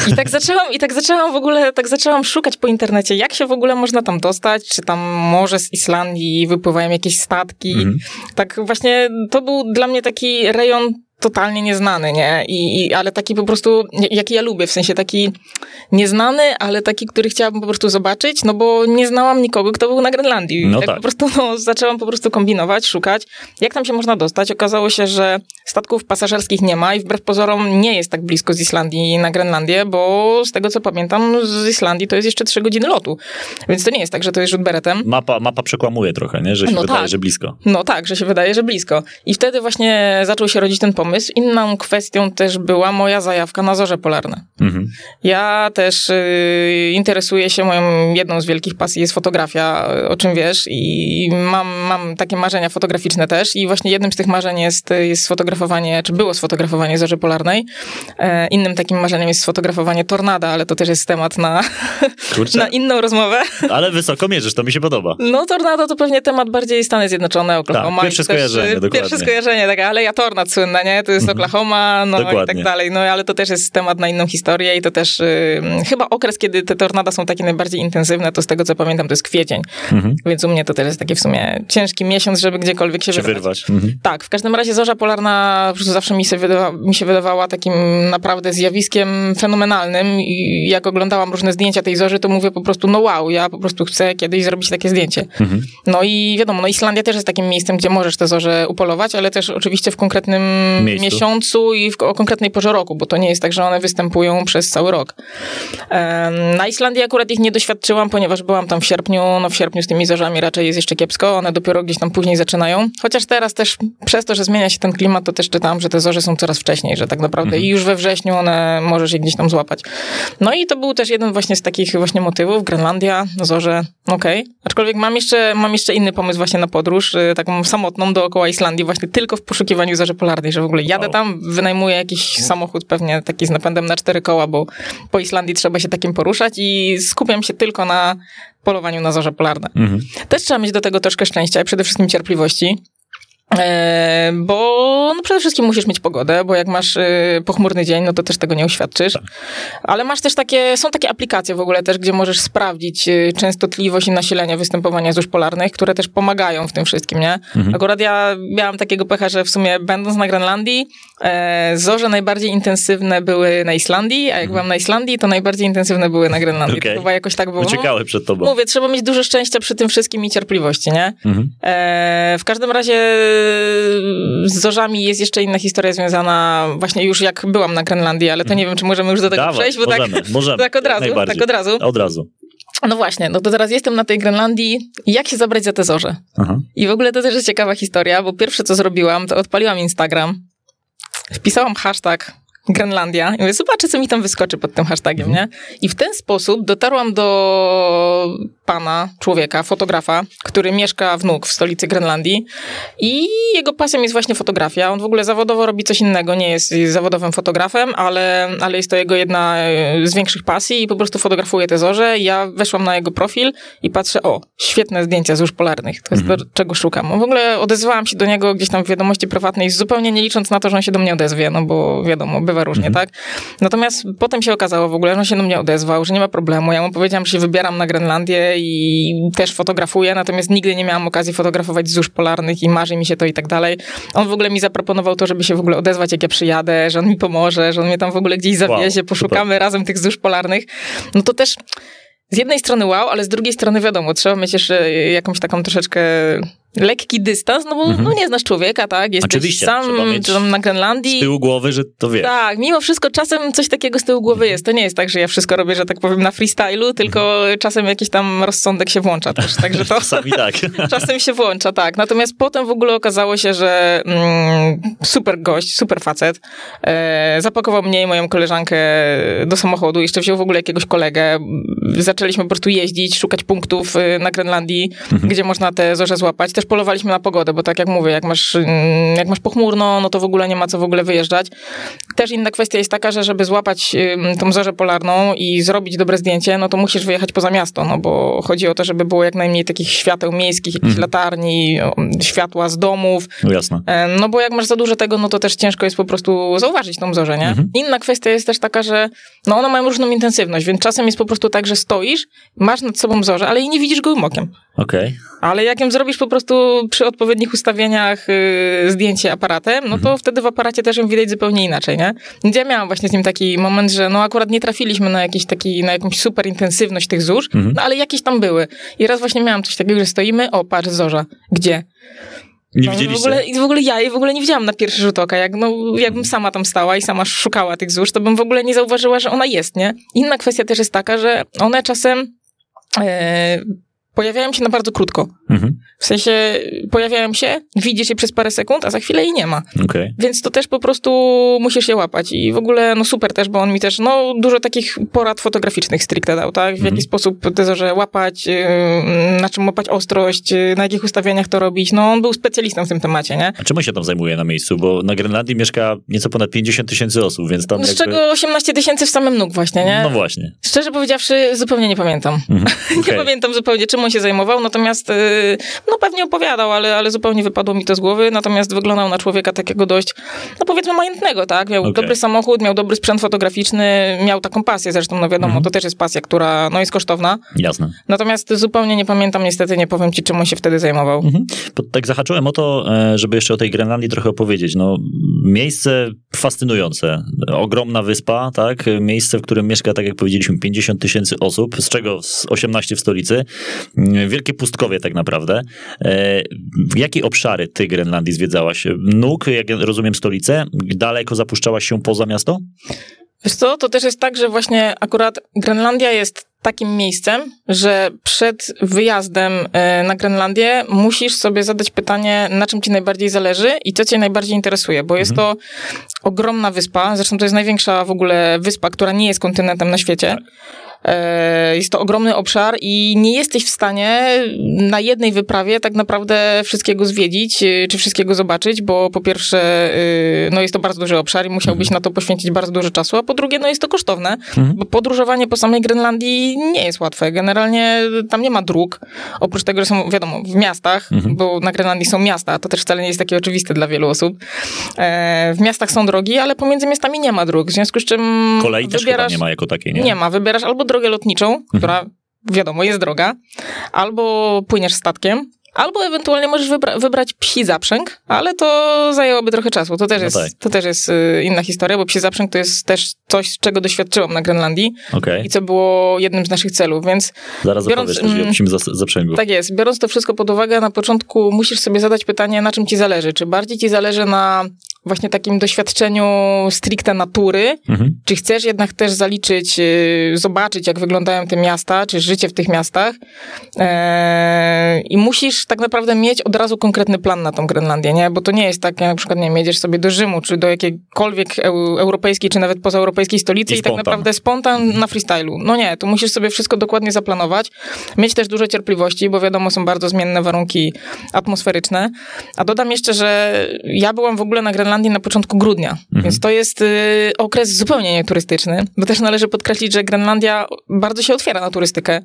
I tak zaczęłam, i tak zaczęłam w ogóle, tak zaczęłam szukać po internecie, jak się w ogóle można tam dostać, czy tam może z Islandii wypływają jakieś statki. Mm. Tak właśnie, to był dla mnie taki rejon totalnie nieznany, nie? I, I, ale taki po prostu, jaki ja lubię, w sensie taki nieznany, ale taki, który chciałabym po prostu zobaczyć, no bo nie znałam nikogo, kto był na Grenlandii. No tak, tak. po prostu no, zaczęłam po prostu kombinować, szukać, jak tam się można dostać. Okazało się, że statków pasażerskich nie ma i wbrew pozorom nie jest tak blisko z Islandii na Grenlandię, bo z tego co pamiętam, z Islandii to jest jeszcze trzy godziny lotu. Więc to nie jest tak, że to jest rzut beretem. Mapa, mapa przekłamuje trochę, nie? Że się no wydaje, tak. że blisko. No tak, że się wydaje, że blisko. I wtedy właśnie zaczął się rodzić ten pomysł, pomysł. Inną kwestią też była moja zajawka na zorze polarne. Mhm. Ja też y, interesuję się, moją jedną z wielkich pasji jest fotografia, o czym wiesz, i mam, mam takie marzenia fotograficzne też i właśnie jednym z tych marzeń jest, jest sfotografowanie, czy było sfotografowanie zorzy polarnej. E, innym takim marzeniem jest sfotografowanie tornada, ale to też jest temat na, na inną rozmowę. Ale wysoko mierzysz, to mi się podoba. No tornado to pewnie temat bardziej Stany Zjednoczone, Oklahoma. Tak, pierwsze skojarzenie, też, dokładnie. Pierwsze skojarzenie, tak, ale ja tornad słynna, nie? To jest mhm. Oklahoma, no Dokładnie. i tak dalej. No ale to też jest temat na inną historię i to też y, chyba okres, kiedy te tornada są takie najbardziej intensywne, to z tego co pamiętam, to jest kwiecień. Mhm. Więc u mnie to też jest taki w sumie ciężki miesiąc, żeby gdziekolwiek się, się wyrwać. wyrwać. Mhm. Tak, w każdym razie zorza polarna po prostu zawsze mi się, wydawa, mi się wydawała takim naprawdę zjawiskiem fenomenalnym i jak oglądałam różne zdjęcia tej zorzy, to mówię po prostu, no wow, ja po prostu chcę kiedyś zrobić takie zdjęcie. Mhm. No i wiadomo, no Islandia też jest takim miejscem, gdzie możesz te zorze upolować, ale też oczywiście w konkretnym Miejscu miesiącu i w, o konkretnej porze roku, bo to nie jest tak, że one występują przez cały rok. Na Islandii akurat ich nie doświadczyłam, ponieważ byłam tam w sierpniu. No w sierpniu z tymi zorzami raczej jest jeszcze kiepsko, one dopiero gdzieś tam później zaczynają. Chociaż teraz też przez to, że zmienia się ten klimat, to też czytałam, że te zorze są coraz wcześniej, że tak naprawdę mhm. i już we wrześniu one możesz je gdzieś tam złapać. No i to był też jeden właśnie z takich właśnie motywów. Grenlandia, zorze, okej. Okay. Aczkolwiek mam jeszcze, mam jeszcze inny pomysł właśnie na podróż, y, taką samotną dookoła Islandii, właśnie tylko w poszukiwaniu zorzy polarnej, że w ogóle jadę wow. tam, wynajmuję jakiś samochód pewnie taki z napędem na cztery koła, bo po Islandii trzeba się takim poruszać i skupiam się tylko na polowaniu na zorze polarne. Mhm. Też trzeba mieć do tego troszkę szczęścia i przede wszystkim cierpliwości. E, bo no przede wszystkim musisz mieć pogodę, bo jak masz y, pochmurny dzień, no to też tego nie uświadczysz. Tak. Ale masz też takie, są takie aplikacje w ogóle też, gdzie możesz sprawdzić y, częstotliwość i nasilenie występowania zórz polarnych, które też pomagają w tym wszystkim, nie? Mhm. Akurat ja miałam takiego pecha, że w sumie będąc na Grenlandii, e, zorze najbardziej intensywne były na Islandii, a jak mhm. byłam na Islandii, to najbardziej intensywne były na Grenlandii. Okay. To chyba jakoś tak było. Uciekały przed tobą. Mówię, trzeba mieć dużo szczęścia przy tym wszystkim i cierpliwości, nie? Mhm. E, w każdym razie z zorzami jest jeszcze inna historia związana właśnie już jak byłam na Grenlandii, ale to nie wiem, czy możemy już do tego Dawaj, przejść, bo możemy, tak, możemy, [LAUGHS] tak od razu, tak od razu. Od razu. No właśnie, no to teraz jestem na tej Grenlandii. Jak się zabrać za te zorze? Aha. I w ogóle to też jest ciekawa historia, bo pierwsze co zrobiłam, to odpaliłam Instagram, wpisałam hashtag Grenlandia. I mówię, zobaczę, co mi tam wyskoczy pod tym hashtagiem, mhm. nie? I w ten sposób dotarłam do pana, człowieka, fotografa, który mieszka w Nuk, w stolicy Grenlandii i jego pasem jest właśnie fotografia. On w ogóle zawodowo robi coś innego, nie jest zawodowym fotografem, ale, ale jest to jego jedna e, z większych pasji i po prostu fotografuje te zorze. Ja weszłam na jego profil i patrzę, o, świetne zdjęcia zórz polarnych. To jest mhm. czego szukam. W ogóle odezwałam się do niego gdzieś tam w wiadomości prywatnej, zupełnie nie licząc na to, że on się do mnie odezwie, no bo wiadomo, bywa różnie, mhm. tak? Natomiast potem się okazało w ogóle, że on się do mnie odezwał, że nie ma problemu. Ja mu powiedziałam, że się wybieram na Grenlandię i też fotografuję, natomiast nigdy nie miałam okazji fotografować zórz polarnych i marzy mi się to i tak dalej. On w ogóle mi zaproponował to, żeby się w ogóle odezwać, jak ja przyjadę, że on mi pomoże, że on mnie tam w ogóle gdzieś zawiezie, wow, poszukamy super. razem tych zórz polarnych. No to też z jednej strony wow, ale z drugiej strony wiadomo, trzeba mieć jeszcze jakąś taką troszeczkę lekki dystans, no bo mhm. no nie znasz człowieka, tak? Jesteś Oczywiście, sam czy tam na Grenlandii. Z tyłu głowy, że to wiesz. Tak, mimo wszystko czasem coś takiego z tyłu głowy jest. To nie jest tak, że ja wszystko robię, że tak powiem, na freestylu, tylko mhm. czasem jakiś tam rozsądek się włącza też. Także to [LAUGHS] czasami tak. [LAUGHS] czasem się włącza, tak. Natomiast potem w ogóle okazało się, że mm, super gość, super facet, e, zapakował mnie i moją koleżankę do samochodu, jeszcze wziął w ogóle jakiegoś kolegę. Zaczęliśmy po prostu jeździć, szukać punktów e, na Grenlandii, mhm. gdzie można te zorze złapać też polowaliśmy na pogodę, bo tak jak mówię, jak masz, mm, jak masz pochmurno, no to w ogóle nie ma co w ogóle wyjeżdżać. Też inna kwestia jest taka, że żeby złapać tą zorzę polarną i zrobić dobre zdjęcie, no to musisz wyjechać poza miasto, no bo chodzi o to, żeby było jak najmniej takich świateł miejskich, jakichś mhm. latarni, światła z domów. No jasne. E, no bo jak masz za dużo tego, no to też ciężko jest po prostu zauważyć tą zorzę, nie? Mhm. Inna kwestia jest też taka, że no one mają różną intensywność, więc czasem jest po prostu tak, że stoisz, masz nad sobą zorzę, ale i nie widzisz gołym okiem. Okej. Okay. Ale jak ją zrobisz po prostu przy odpowiednich ustawieniach yy, zdjęcie aparatem, no to mhm. wtedy w aparacie też ją widać zupełnie inaczej, nie? Więc ja miałam właśnie z nim taki moment, że no akurat nie trafiliśmy na jakiś taki, na jakąś super intensywność tych zórz, mhm. no ale jakieś tam były. I raz właśnie miałam coś takiego, że stoimy, o, patrz, zorza. Gdzie? Nie no, widzieliście? W ogóle, w ogóle ja jej w ogóle nie widziałam na pierwszy rzut oka. Jak, no, jakbym sama tam stała i sama szukała tych zórz, to bym w ogóle nie zauważyła, że ona jest, nie? Inna kwestia też jest taka, że one czasem... Yy, pojawiają się na bardzo krótko. Mhm. W sensie pojawiają się, widzisz je przez parę sekund, a za chwilę jej nie ma. Okay. Więc to też po prostu musisz je łapać. I w ogóle, no super też, bo on mi też, no dużo takich porad fotograficznych stricte dał, tak? W mhm. jaki sposób te zorze łapać, yy, na czym łapać ostrość, yy, na jakich ustawieniach to robić. No on był specjalistą w tym temacie, nie? A czemu się tam zajmuje na miejscu? Bo na Grenlandii mieszka nieco ponad 50 tysięcy osób, więc tam Z jakby... czego 18 tysięcy w samym nóg właśnie, nie? No właśnie. Szczerze powiedziawszy, zupełnie nie pamiętam. Mhm. Okay. [LAUGHS] nie pamiętam zupełnie, czym on się zajmował, natomiast, y, no pewnie opowiadał, ale, ale zupełnie wypadło mi to z głowy, natomiast wyglądał na człowieka takiego dość, no powiedzmy majętnego, tak? Miał okay. dobry samochód, miał dobry sprzęt fotograficzny, miał taką pasję, zresztą, no wiadomo, -hmm. to też jest pasja, która, no jest kosztowna. Jasne. Natomiast zupełnie nie pamiętam, niestety nie powiem ci, czym on się wtedy zajmował. -hmm. Tak zahaczyłem o to, e, żeby jeszcze o tej Grenlandii trochę opowiedzieć. No, miejsce fascynujące. Ogromna wyspa, tak? Miejsce, w którym mieszka, tak jak powiedzieliśmy, 50 tysięcy osób, z czego 18 w stolicy. Wielkie pustkowie tak naprawdę. E, jakie obszary ty Grenlandii zwiedzałaś? Nóg, jak rozumiem, stolicę? Daleko zapuszczałaś się poza miasto? Wiesz co, to też jest tak, że właśnie akurat Grenlandia jest takim miejscem, że przed wyjazdem e, na Grenlandię musisz sobie zadać pytanie, na czym ci najbardziej zależy i co cię najbardziej interesuje, bo jest mhm. to ogromna wyspa, zresztą to jest największa w ogóle wyspa, która nie jest kontynentem na świecie. Tak. E, jest to ogromny obszar i nie jesteś w stanie na jednej wyprawie tak naprawdę wszystkiego zwiedzić, y, czy wszystkiego zobaczyć, bo po pierwsze, y, no jest to bardzo duży obszar i musiałbyś Mhm. na to poświęcić bardzo dużo czasu, a po drugie, no jest to kosztowne, Mhm. bo podróżowanie po samej Grenlandii nie jest łatwe. Generalnie tam nie ma dróg, oprócz tego, że są, wiadomo, w miastach, Mhm. bo na Grenlandii są miasta, to też wcale nie jest takie oczywiste dla wielu osób. E, w miastach są drogi, ale pomiędzy miastami nie ma dróg, w związku z czym Kolei też wybierasz... nie ma jako takiej, nie? Nie ma. Wybierasz albo drogę lotniczą, która wiadomo jest droga, albo płyniesz statkiem, albo ewentualnie możesz wybra- wybrać psi zaprzęg, ale to zajęłoby trochę czasu. To też No jest, tak. to też jest y, inna historia, bo psi zaprzęg to jest też coś, czego doświadczyłam na Grenlandii Okej, i co było jednym z naszych celów, więc zaraz biorąc, opowiesz coś o mm, psim zaprzęgu. tak jest. Biorąc to wszystko pod uwagę, na początku musisz sobie zadać pytanie, na czym ci zależy. Czy bardziej ci zależy na właśnie takim doświadczeniu stricte natury, Mhm. czy chcesz jednak też zaliczyć, y, zobaczyć, jak wyglądają te miasta, czy życie w tych miastach? Eee, I musisz tak naprawdę mieć od razu konkretny plan na tą Grenlandię, nie? Bo to nie jest tak, jak na przykład, nie wiem, jedziesz sobie do Rzymu, czy do jakiejkolwiek eu- europejskiej, czy nawet pozaeuropejskiej stolicy I i, tak naprawdę spontan na freestylu. No nie, tu musisz sobie wszystko dokładnie zaplanować, mieć też dużo cierpliwości, bo wiadomo, są bardzo zmienne warunki atmosferyczne. A dodam jeszcze, że ja byłam w ogóle na Grenlandii na początku grudnia, więc to jest y, okres zupełnie nieturystyczny, bo też należy podkreślić, że Grenlandia bardzo się otwiera na turystykę.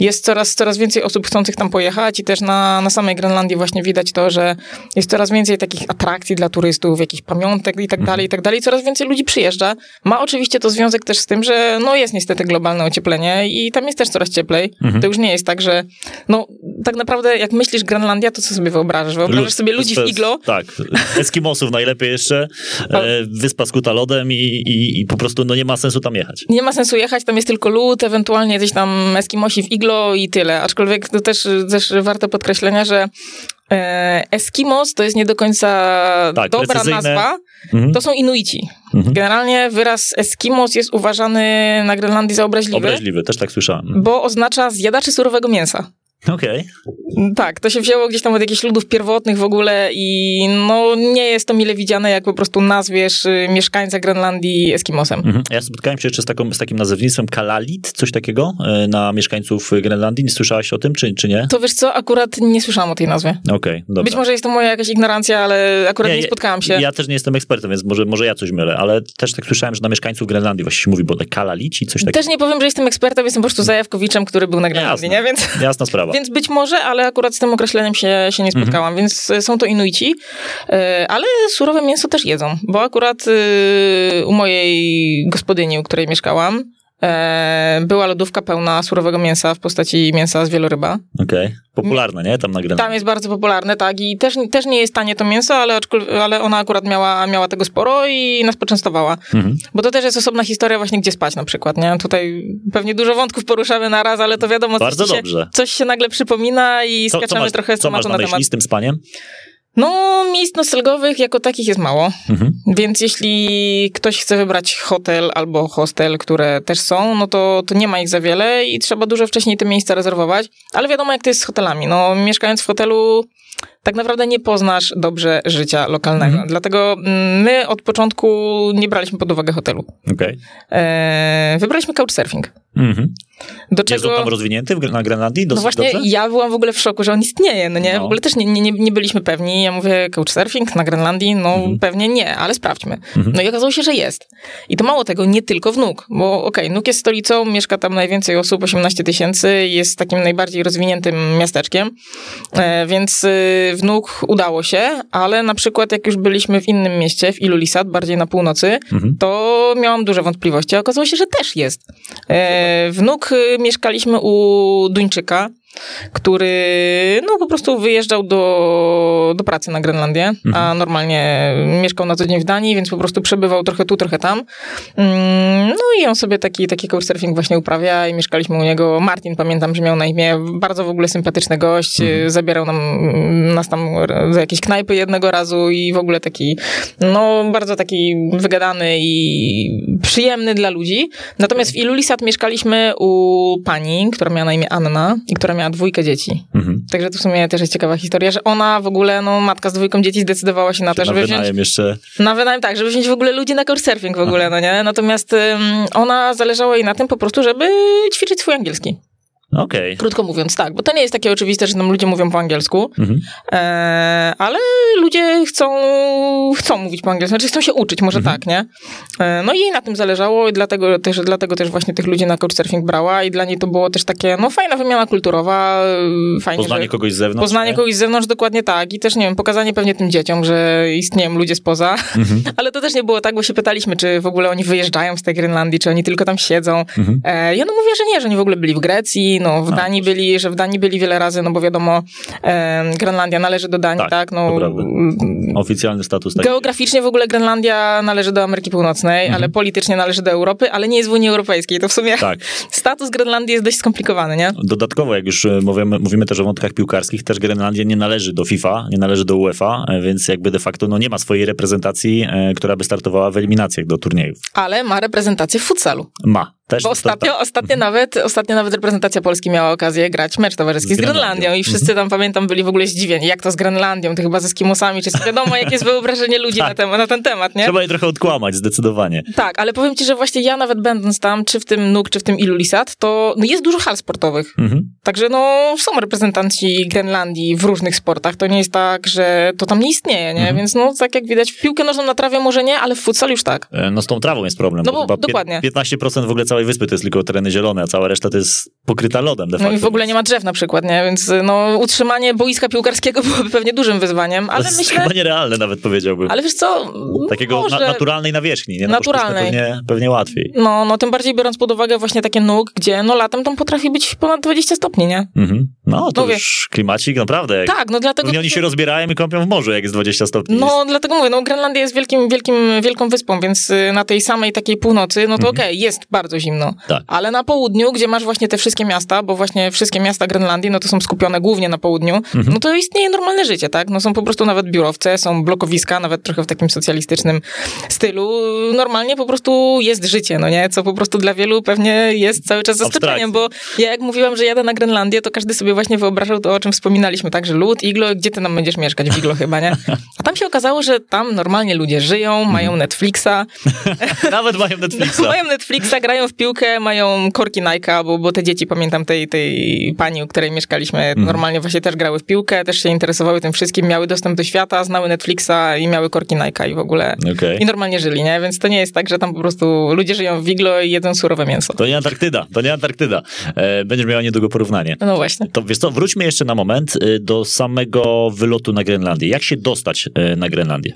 Jest coraz, coraz więcej osób chcących tam pojechać i też na, na samej Grenlandii właśnie widać to, że jest coraz więcej takich atrakcji dla turystów, jakichś pamiątek i tak dalej, i tak dalej. Coraz więcej ludzi przyjeżdża. Ma oczywiście to związek też z tym, że no jest niestety globalne ocieplenie i tam jest też coraz cieplej. To już nie jest tak, że no tak naprawdę jak myślisz Grenlandia, to co sobie wyobrażasz? Wyobrażasz sobie ludzi w iglo, Tak, Eskimosów najlepiej jeszcze, e, wyspa skuta lodem i, i, i po prostu no nie ma sensu tam jechać. nie ma sensu jechać, tam jest tylko lód, ewentualnie gdzieś tam Eskimosi w iglo i tyle. Aczkolwiek to też, też warte podkreślenia, że e, Eskimos to jest nie do końca Tak, dobra precyzyjne. nazwa. Mhm. To są Inuici. Mhm. Generalnie wyraz Eskimos jest uważany na Grenlandii za obraźliwy, Obraźliwy, też tak słyszałem. bo oznacza zjadaczy surowego mięsa. Okej. Tak, to się wzięło gdzieś tam od jakichś ludów pierwotnych w ogóle i no nie jest to mile widziane, jak po prostu nazwiesz y, mieszkańca Grenlandii Eskimosem. Mhm. Ja spotkałem się jeszcze z, taką, z takim nazewnictwem Kalalit, coś takiego e, na mieszkańców Grenlandii. Nie słyszałaś o tym, czy, czy nie? To wiesz co, akurat nie słyszałam o tej nazwie. Okej, dobra. Być może jest to moja jakaś ignorancja, ale akurat nie, Nie, spotkałam się. Ja też nie jestem ekspertem, więc może, może ja coś mylę, ale też tak słyszałem, że na mieszkańców Grenlandii właśnie się mówi, bo te Kalalici, coś takiego. Też nie powiem, że jestem ekspertem, jestem po prostu zajawkowiczem, który był na Grenlandii, Jasne. nie? Więc, Jasna sprawa. Więc być może, ale akurat z tym określeniem się, się nie Mhm. spotkałam, więc y, są to Inuici, y, ale surowe mięso też jedzą, bo akurat y, u mojej gospodyni, u której mieszkałam, e, była lodówka pełna surowego mięsa w postaci mięsa z wieloryba. Okej. Popularne, nie? Tam na Grenlandii. Tam jest bardzo popularne, tak, i też, też nie jest tanie to mięso, ale, ale ona akurat miała, miała tego sporo i nas poczęstowała. Mhm. Bo to też jest osobna historia właśnie, gdzie spać na przykład, nie? Tutaj pewnie dużo wątków poruszamy na raz, ale to wiadomo, Bardzo coś, dobrze. Się, coś się nagle przypomina i Co, co skaczemy masz, trochę z co masz tematu na na myśli temat. z tym spaniem? No, miejsc noclegowych jako takich jest mało, Mhm. więc jeśli ktoś chce wybrać hotel albo hostel, które też są, no to, to nie ma ich za wiele i trzeba dużo wcześniej te miejsca rezerwować, ale wiadomo jak to jest z hotelami. No, mieszkając w hotelu tak naprawdę nie poznasz dobrze życia lokalnego. Mhm. Dlatego mm, my od początku nie braliśmy pod uwagę hotelu. Okej. Eee, wybraliśmy couchsurfing. Mhm. Do Jest on czego... tam rozwinięty na Grenlandii? No Dosyć właśnie, dobrze? ja byłam w ogóle w szoku, że on istnieje, no nie? No. W ogóle też nie, nie, nie- byliśmy pewni. Ja mówię, couchsurfing na Grenlandii? No Mhm. pewnie nie, ale sprawdźmy. Mhm. No i okazało się, że jest. I to mało tego, nie tylko w Nuk, bo okej, Nuk jest stolicą, mieszka tam najwięcej osób, 18 tysięcy, jest takim najbardziej rozwiniętym miasteczkiem, e, więc y, w Nuk udało się, ale na przykład jak już byliśmy w innym mieście, w Ilulissat, bardziej na północy, Mhm. to miałam duże wątpliwości. A okazało się, że też jest. E, w Nuk y, mieszkaliśmy u Duńczyka, który no po prostu wyjeżdżał do, do pracy na Grenlandię, a normalnie mieszkał na co dzień w Danii, więc po prostu przebywał trochę tu, trochę tam. Mm, No i on sobie taki, taki couchsurfing właśnie uprawia i mieszkaliśmy u niego. Martin, pamiętam, że miał na imię, bardzo w ogóle sympatyczny gość, y, zabierał nam, nas tam do jakiejś knajpy jednego razu i w ogóle taki, no bardzo taki wygadany i przyjemny dla ludzi. Natomiast w Ilulissat mieszkaliśmy u pani, która miała na imię Anna i która miała miała dwójkę dzieci. Mhm. Także to w sumie też jest ciekawa historia, że ona w ogóle, no matka z dwójką dzieci zdecydowała się na to, Na żeby wziąć... wynajem jeszcze. Na wynajem tak, żeby wziąć w ogóle ludzi na couchsurfing w ogóle, no nie? Natomiast ym, ona zależało jej na tym po prostu, żeby ćwiczyć swój angielski. Okej. Krótko mówiąc, tak, bo to nie jest takie oczywiste, że tam ludzie mówią po angielsku, Mhm. e, ale ludzie chcą, chcą mówić po angielsku, znaczy chcą się uczyć, może Mhm. tak, nie? E, no i jej na tym zależało i dlatego też, dlatego też właśnie tych ludzi na couchsurfing brała i dla niej to było też takie, no fajna wymiana kulturowa, e, fajnie, Poznanie że... kogoś z zewnątrz. Poznanie nie? kogoś z zewnątrz, dokładnie tak. I też, nie wiem, pokazanie pewnie tym dzieciom, że istnieją ludzie spoza. Mhm. [LAUGHS] Ale to też nie było tak, bo się pytaliśmy, czy w ogóle oni wyjeżdżają z tej Grenlandii, czy oni tylko tam siedzą. Mhm. E, I ona mówiła, że nie, że oni w ogóle byli w Grecji, no w A, Danii byli, że w Danii byli wiele razy, no bo wiadomo, e, Grenlandia należy do Danii, Tak, tak? No. Oficjalny status taki. Geograficznie w ogóle Grenlandia należy do Ameryki Północnej, ale politycznie należy do Europy, ale nie jest w Unii Europejskiej. To w sumie Tak. [LAUGHS] status Grenlandii jest dość skomplikowany, nie? Dodatkowo, jak już e, mówimy, mówimy też o wątkach piłkarskich, też Grenlandia nie należy do FIFA, nie należy do UEFA, e, więc jakby de facto no, nie ma swojej reprezentacji, e, która by startowała w eliminacjach do turniejów. Ale ma reprezentację w futsalu. Ma. Też Bo to- ostatnio, ostatnio, nawet, ostatnio nawet reprezentacja Polski miała okazję grać mecz towarzyski Z z Grenlandią, Grenlandią. i wszyscy tam, pamiętam, byli w ogóle zdziwieni. Jak to z Grenlandią? To chyba ze Eskimosami, czy wiadomo, jakie jest wyobrażenie ludzi na, temat, na ten temat, nie? Trzeba je trochę odkłamać, zdecydowanie. Tak, ale powiem ci, że właśnie ja nawet będąc tam, czy w tym NUK, czy w tym Ilulisat, to no jest dużo hal sportowych. Mhm. Także no są reprezentanci Grenlandii w różnych sportach. To nie jest tak, że to tam nie istnieje, nie? Mhm. Więc no tak jak widać, w piłkę nożną na trawie może nie, ale w futsal już tak. E, No z tą trawą jest problem. No bo bo dokładnie. 15% w ogóle całej wyspy to jest tylko tereny zielone, a cała reszta to jest pokryta lodem de No facto. i w ogóle nie ma drzew na przykład, nie? Więc no utrzymanie boiska piłkarskiego [LAUGHS] byłoby pewnie dużym wyzwaniem, To ale jest myślę... chyba nierealne nawet powiedziałbym. Ale wiesz co, Takiego może... na, naturalnej nawierzchni, nie? No to Naturalnej. Pewnie, pewnie łatwiej. No, no tym bardziej biorąc pod uwagę właśnie takie nóg, gdzie no latem tam potrafi być ponad 20 stopni, nie? Mhm. No to Mówię. już klimacik naprawdę. Tak, no dlatego... Oni się rozbierają i kąpią w morzu, jak jest 20 stopni. No, dlatego mówię, no Grenlandia jest wielkim, wielkim, wielką wyspą, więc y, na tej samej takiej północy, no to okej, jest bardzo zimno. Mhm. Tak. Ale na południu, gdzie masz właśnie te wszystkie miasta, bo właśnie wszystkie miasta Grenlandii, no to są skupione głównie na południu, Mhm. no to istnieje normalne życie, tak? No są po prostu nawet biurowce, są blokowiska, nawet trochę w takim socjalistycznym stylu. Normalnie po prostu jest życie, no nie? Co po prostu dla wielu pewnie jest cały czas zaskoczeniem, bo ja jak mówiłam, że jadę na Grenlandię, to każdy sobie właśnie wyobrażał to, o czym wspominaliśmy, tak, że lód, iglo, gdzie ty nam będziesz mieszkać? W iglo chyba, nie? [LAUGHS] A tam się okazało, że tam normalnie ludzie żyją, mają Netflixa, [LAUGHS] Nawet mają Netflixa. [LAUGHS] mają Netflixa, grają w piłkę, mają korki Nike'a, bo, bo te dzieci, pamiętam tej, tej pani, u której mieszkaliśmy, normalnie właśnie też grały w piłkę, też się interesowały tym wszystkim, miały dostęp do świata, znały Netflixa i miały korki Nike'a i w ogóle... Okej. I normalnie żyli, nie? Więc to nie jest tak, że tam po prostu ludzie żyją w iglo i jedzą surowe mięso. To nie Antarktyda, to nie Antarktyda. E, będziesz miała niedługo porównanie. No właśnie. To wiesz co, wróćmy jeszcze na moment y, do samego wylotu na Grenlandię. Jak się dostać y, na Grenlandię?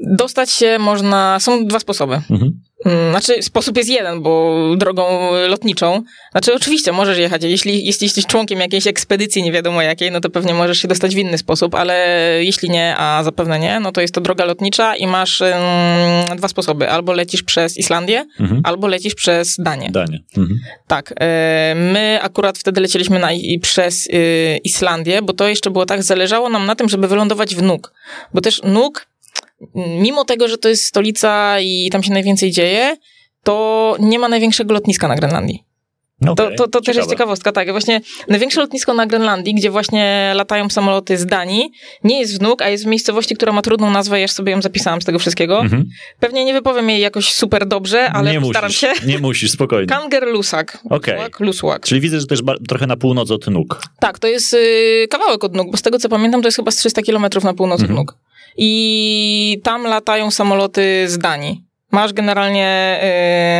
Dostać się można, są dwa sposoby. Mhm. Mm, Znaczy, sposób jest jeden, bo drogą lotniczą. Znaczy, oczywiście możesz jechać. Jeśli, jeśli jesteś członkiem jakiejś ekspedycji, nie wiadomo jakiej, no to pewnie możesz się dostać w inny sposób, ale jeśli nie, a zapewne nie, no to jest to droga lotnicza i masz ym, dwa sposoby. Albo lecisz przez Islandię, Mhm. albo lecisz przez Danię. Danie. Mhm. Tak. e, My akurat wtedy leciliśmy na, i przez y, Islandię, bo to jeszcze było tak, zależało nam na tym, żeby wylądować w Nuk. Bo też Nuk, mimo tego, że to jest stolica i tam się najwięcej dzieje, to nie ma największego lotniska na Grenlandii. To, Okej, to, to też jest ciekawostka, tak. Właśnie największe lotnisko na Grenlandii, gdzie właśnie latają samoloty z Danii, nie jest w Nuk, a jest w miejscowości, która ma trudną nazwę, ja już sobie ją zapisałam z tego wszystkiego. Mhm. Pewnie nie wypowiem jej jakoś super dobrze, ale nie musisz, się. Nie musisz, spokojnie. Kangerlusak. Okej. Lusłak, Lusłak. Czyli widzę, że też trochę na północ od nóg. Tak, to jest y, kawałek od nóg, bo z tego co pamiętam, to jest chyba z 300 kilometrów na północ Mhm. od nóg. I tam latają samoloty z Danii. Masz generalnie.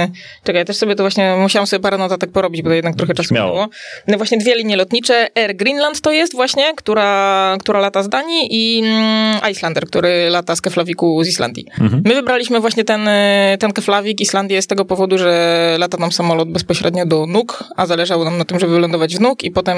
Yy, czekaj, ja też sobie to właśnie musiałam sobie parę notatek porobić, bo to jednak trochę czasu Śmiało. było. No właśnie dwie linie lotnicze. Air Greenland to jest właśnie, która, która lata z Danii i mm, Icelander, który lata z Keflaviku z Islandii. Mhm. My wybraliśmy właśnie ten, y, ten Keflavik Islandię z tego powodu, że lata nam samolot bezpośrednio do nóg, a zależało nam na tym, żeby wylądować w nóg i potem